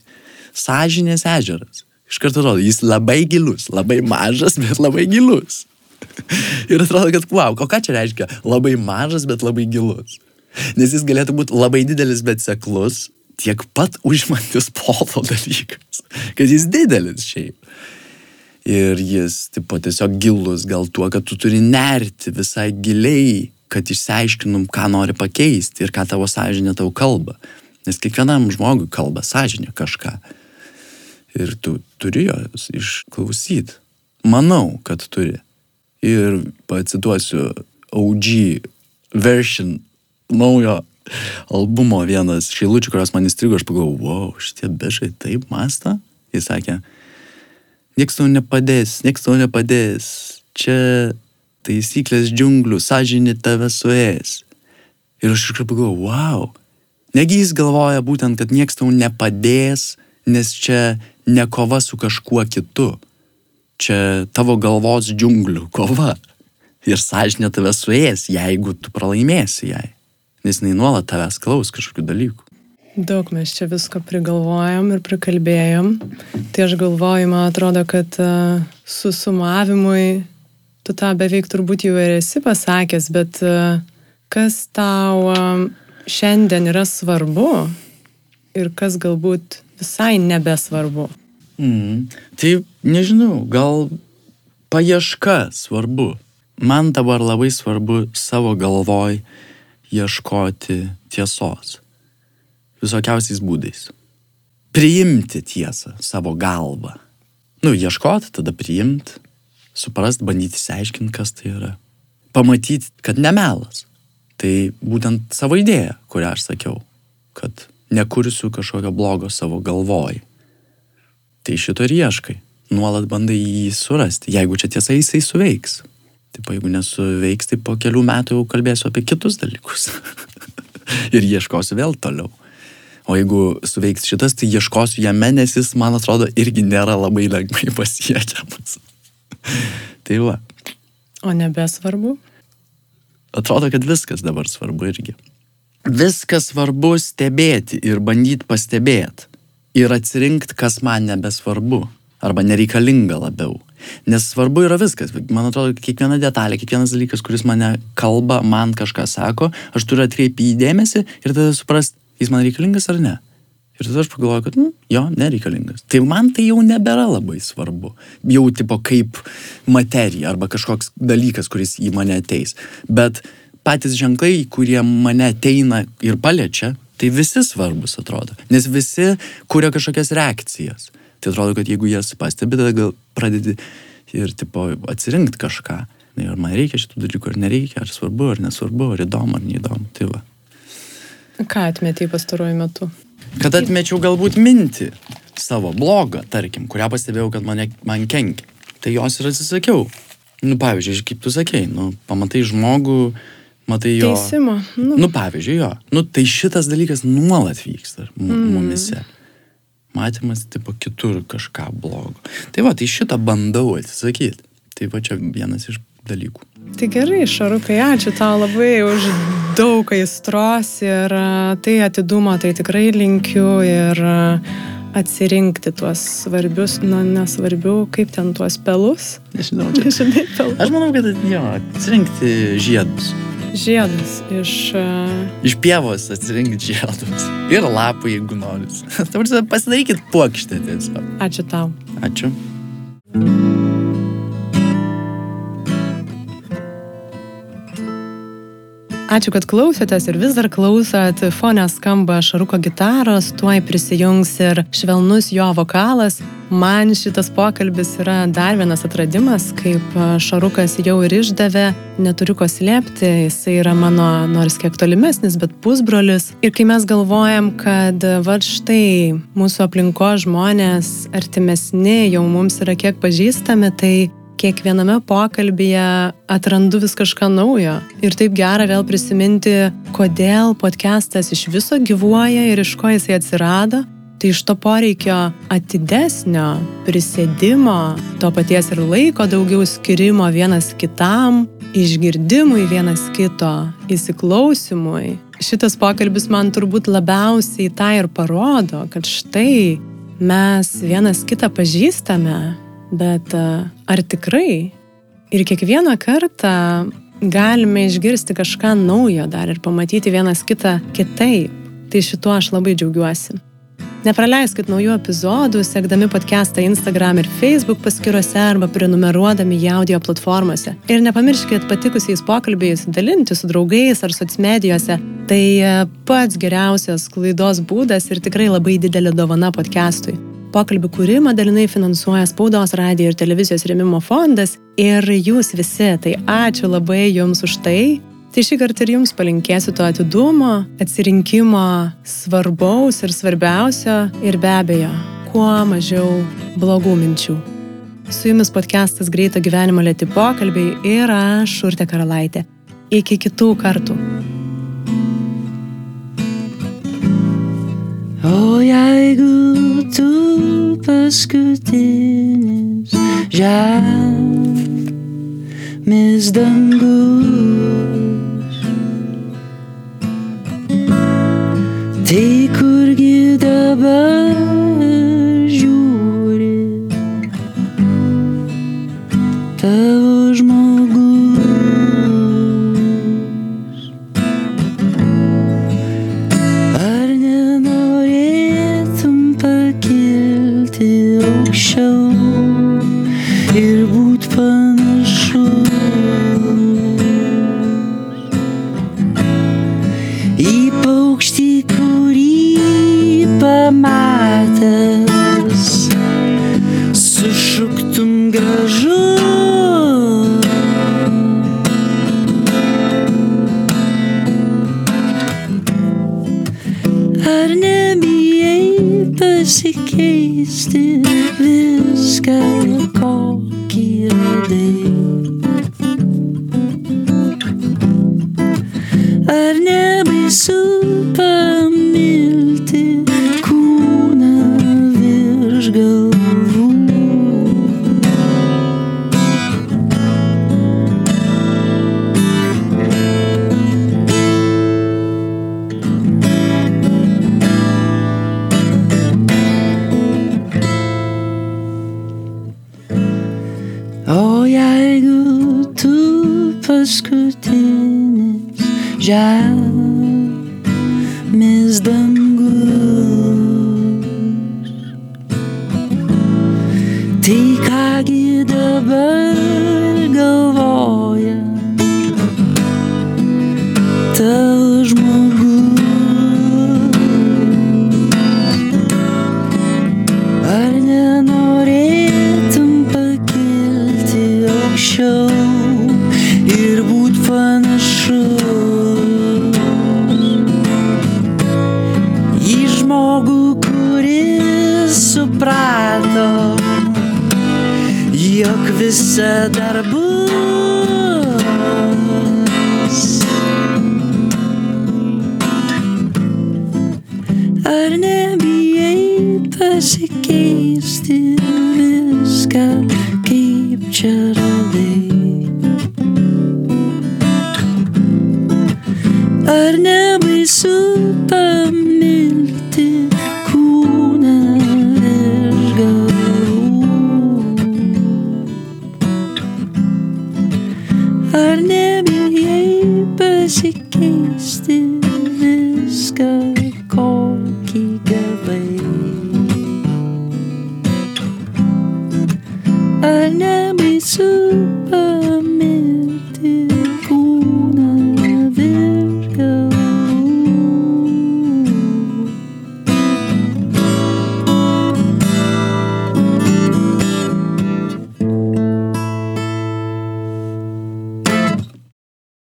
Sąžinės ežeras iš karto atrodo, jis labai gilus, labai mažas, bet labai gilus. ir atrodo, kad, wow, o ką čia reiškia? Labai mažas, bet labai gilus. Nes jis galėtų būti labai didelis, bet seklus, tiek pat užimantis polo dalykas. Kad jis didelis šiaip. Ir jis, tipo, tiesiog gilus gal tuo, kad tu turi nerti visai giliai, kad išsiaiškinum, ką nori pakeisti ir ką tavo sąžinė tau kalba. Nes kiekvienam žmogui kalba sąžinė kažką. Ir tu turi jos išklausyti. Manau, kad turi. Ir pacituosiu OG version naujo albumo vienas šeilučių, kurios man įstrigo, aš pagalvojau, wow, šitie bežai taip mąsta. Jis sakė, nieks tau nepadės, nieks tau nepadės. Čia taisyklės džiunglių, sąžinė tave suės. Ir aš iškart pagalvojau, wow. Negi jis galvoja būtent, kad nieks tau nepadės, nes čia ne kova su kažkuo kitu. Čia tavo galvos džiunglių kova. Ir sąžinė tave suės, jeigu tu pralaimėsi jai nes jinai nuolat tavęs klaus kažkokių dalykų. Daug mes čia visko prigalvojom ir prikalbėjom. Tai aš galvoju, man atrodo, kad uh, susumavimui tu tą beveik turbūt jau ir esi pasakęs, bet uh, kas tau uh, šiandien yra svarbu ir kas galbūt visai nebesvarbu? Mm. Tai nežinau, gal paieška svarbu. Man dabar labai svarbu savo galvoj ieškoti tiesos. Visokiausiais būdais. Priimti tiesą savo galvą. Nu, ieškoti, tada priimti, suprast, bandyti įsiaiškinti, kas tai yra. Pamatyti, kad nemelas. Tai būtent savo idėja, kurią aš sakiau, kad nekursiu kažkokio blogo savo galvoj. Tai šito ir ieškai. Nuolat bandai jį surasti. Jeigu čia tiesa, jisai suveiks. Taip, jeigu nesuveiks, tai po kelių metų jau kalbėsiu apie kitus dalykus. ir ieškosiu vėl toliau. O jeigu suveiks šitas, tai ieškosiu jame, nes jis, man atrodo, irgi nėra labai lengvai pasiekiamas. tai va. O nebesvarbu? Atrodo, kad viskas dabar svarbu irgi. Viskas svarbu stebėti ir bandyti pastebėti. Ir atsirinkti, kas man nebesvarbu. Arba nereikalinga labiau. Nes svarbu yra viskas. Man atrodo, kiekviena detalė, kiekvienas dalykas, kuris mane kalba, man kažką sako, aš turiu atkreipti į dėmesį ir tada suprast, jis man reikalingas ar ne. Ir tada aš pagalvoju, kad, nu, jo, nereikalingas. Tai man tai jau nebėra labai svarbu. Jau tipo kaip materija arba kažkoks dalykas, kuris į mane ateis. Bet patys ženklai, kurie mane ateina ir paliečia, tai visi svarbus atrodo. Nes visi kuria kažkokias reakcijas. Tai atrodo, kad jeigu jas pastebi, tada gal pradedi ir tipo atsirinkti kažką. Ir man reikia šitų dalykų, ar nereikia, ar svarbu, ar nesvarbu, ar įdomu, ar neįdomu. Tai va. Ką atmetėjai pastaruoju metu? Kad atmečiau galbūt mintį savo blogą, tarkim, kurią pastebėjau, kad mane, man kenkia. Tai jos ir atsisakiau. Nu, pavyzdžiui, kaip tu sakei, nu, pamatai žmogų, matai jo. Teisimo. Nu, Nu, pavyzdžiui, jo. Nu, tai šitas dalykas nuolat vyksta mm. Matymas, tipo, kitur kažką blogo. Tai va, tai šitą bandau atsisakyti. Tai va čia vienas iš dalykų. Tai gerai, Šarukai, ačiū tau labai už daug aistros ir a, tai atidumo tai tikrai linkiu ir a, atsirinkti tuos svarbius, nu nesvarbių, kaip ten tuos pelus. Nežinau, čia. Žinai, pelus. Aš manau, kad jo, atsirinkti žiedus. Žiedus iš... a, Iš pievos atsirinkti žiedus. Ir lapų, jeigu norit. Pasidarykit puokštę tiesiog. Ačiū tau. Ačiū. Ačiū, kad klausėtės ir vis dar klausot. Fone skamba Šaruko gitaros, tuoj prisijungs ir švelnus jo vokalas. Man šitas pokalbis yra dar vienas atradimas, kaip Šarukas jau ir išdavė, neturiu ko slėpti, jisai yra mano, nors kiek tolimesnis, bet pusbrolis. Ir kai mes galvojam, kad va štai mūsų aplinko žmonės artimesni jau mums yra kiek pažįstami, tai kiekviename pokalbyje atrandu vis kažką naujo. Ir taip gera vėl prisiminti, kodėl podcastas iš viso gyvuoja ir iš ko jisai atsirado. Tai iš to poreikio atidesnio prisėdimo, to paties ir laiko daugiau skirimo vienas kitam, išgirdimui vienas kito, įsiklausimui. Šitas pokalbis man turbūt labiausiai tą ir parodo, kad štai mes vienas kitą pažįstame, Bet ar tikrai? Ir kiekvieną kartą galime išgirsti kažką naujo dar ir pamatyti vienas kitą kitaip. Tai šituo aš labai džiaugiuosi. Nepraleiskit naujų epizodų, sekdami podcastą Instagram ir Facebook paskiruose arba prenumeruodami į audio platformose. Ir nepamirškit patikusiais pokalbiais dalinti su draugais ar socmedijose. Tai e, pats geriausias klaidos būdas ir tikrai labai didelė dovana podcastui. Pokalbių kūrimą dalinai finansuoja Spaudos radio ir televizijos remimo fondas ir jūs visi, tai ačiū labai jums už tai. Tai šį kartą ir jums palinkėsiu to atidumo, atsirinkimo svarbaus ir svarbiausio ir be abejo, kuo mažiau blogų minčių. Su jumis podcastas Greito gyvenimo lėti pokalbiai ir aš, Urte Karalaitė. Iki kitų kartų. O jeigu tu paskutinis žemės dangus, tai kurgi dabar žiūri tavo pasikeisti viską, kokį radai? Ar nebaisu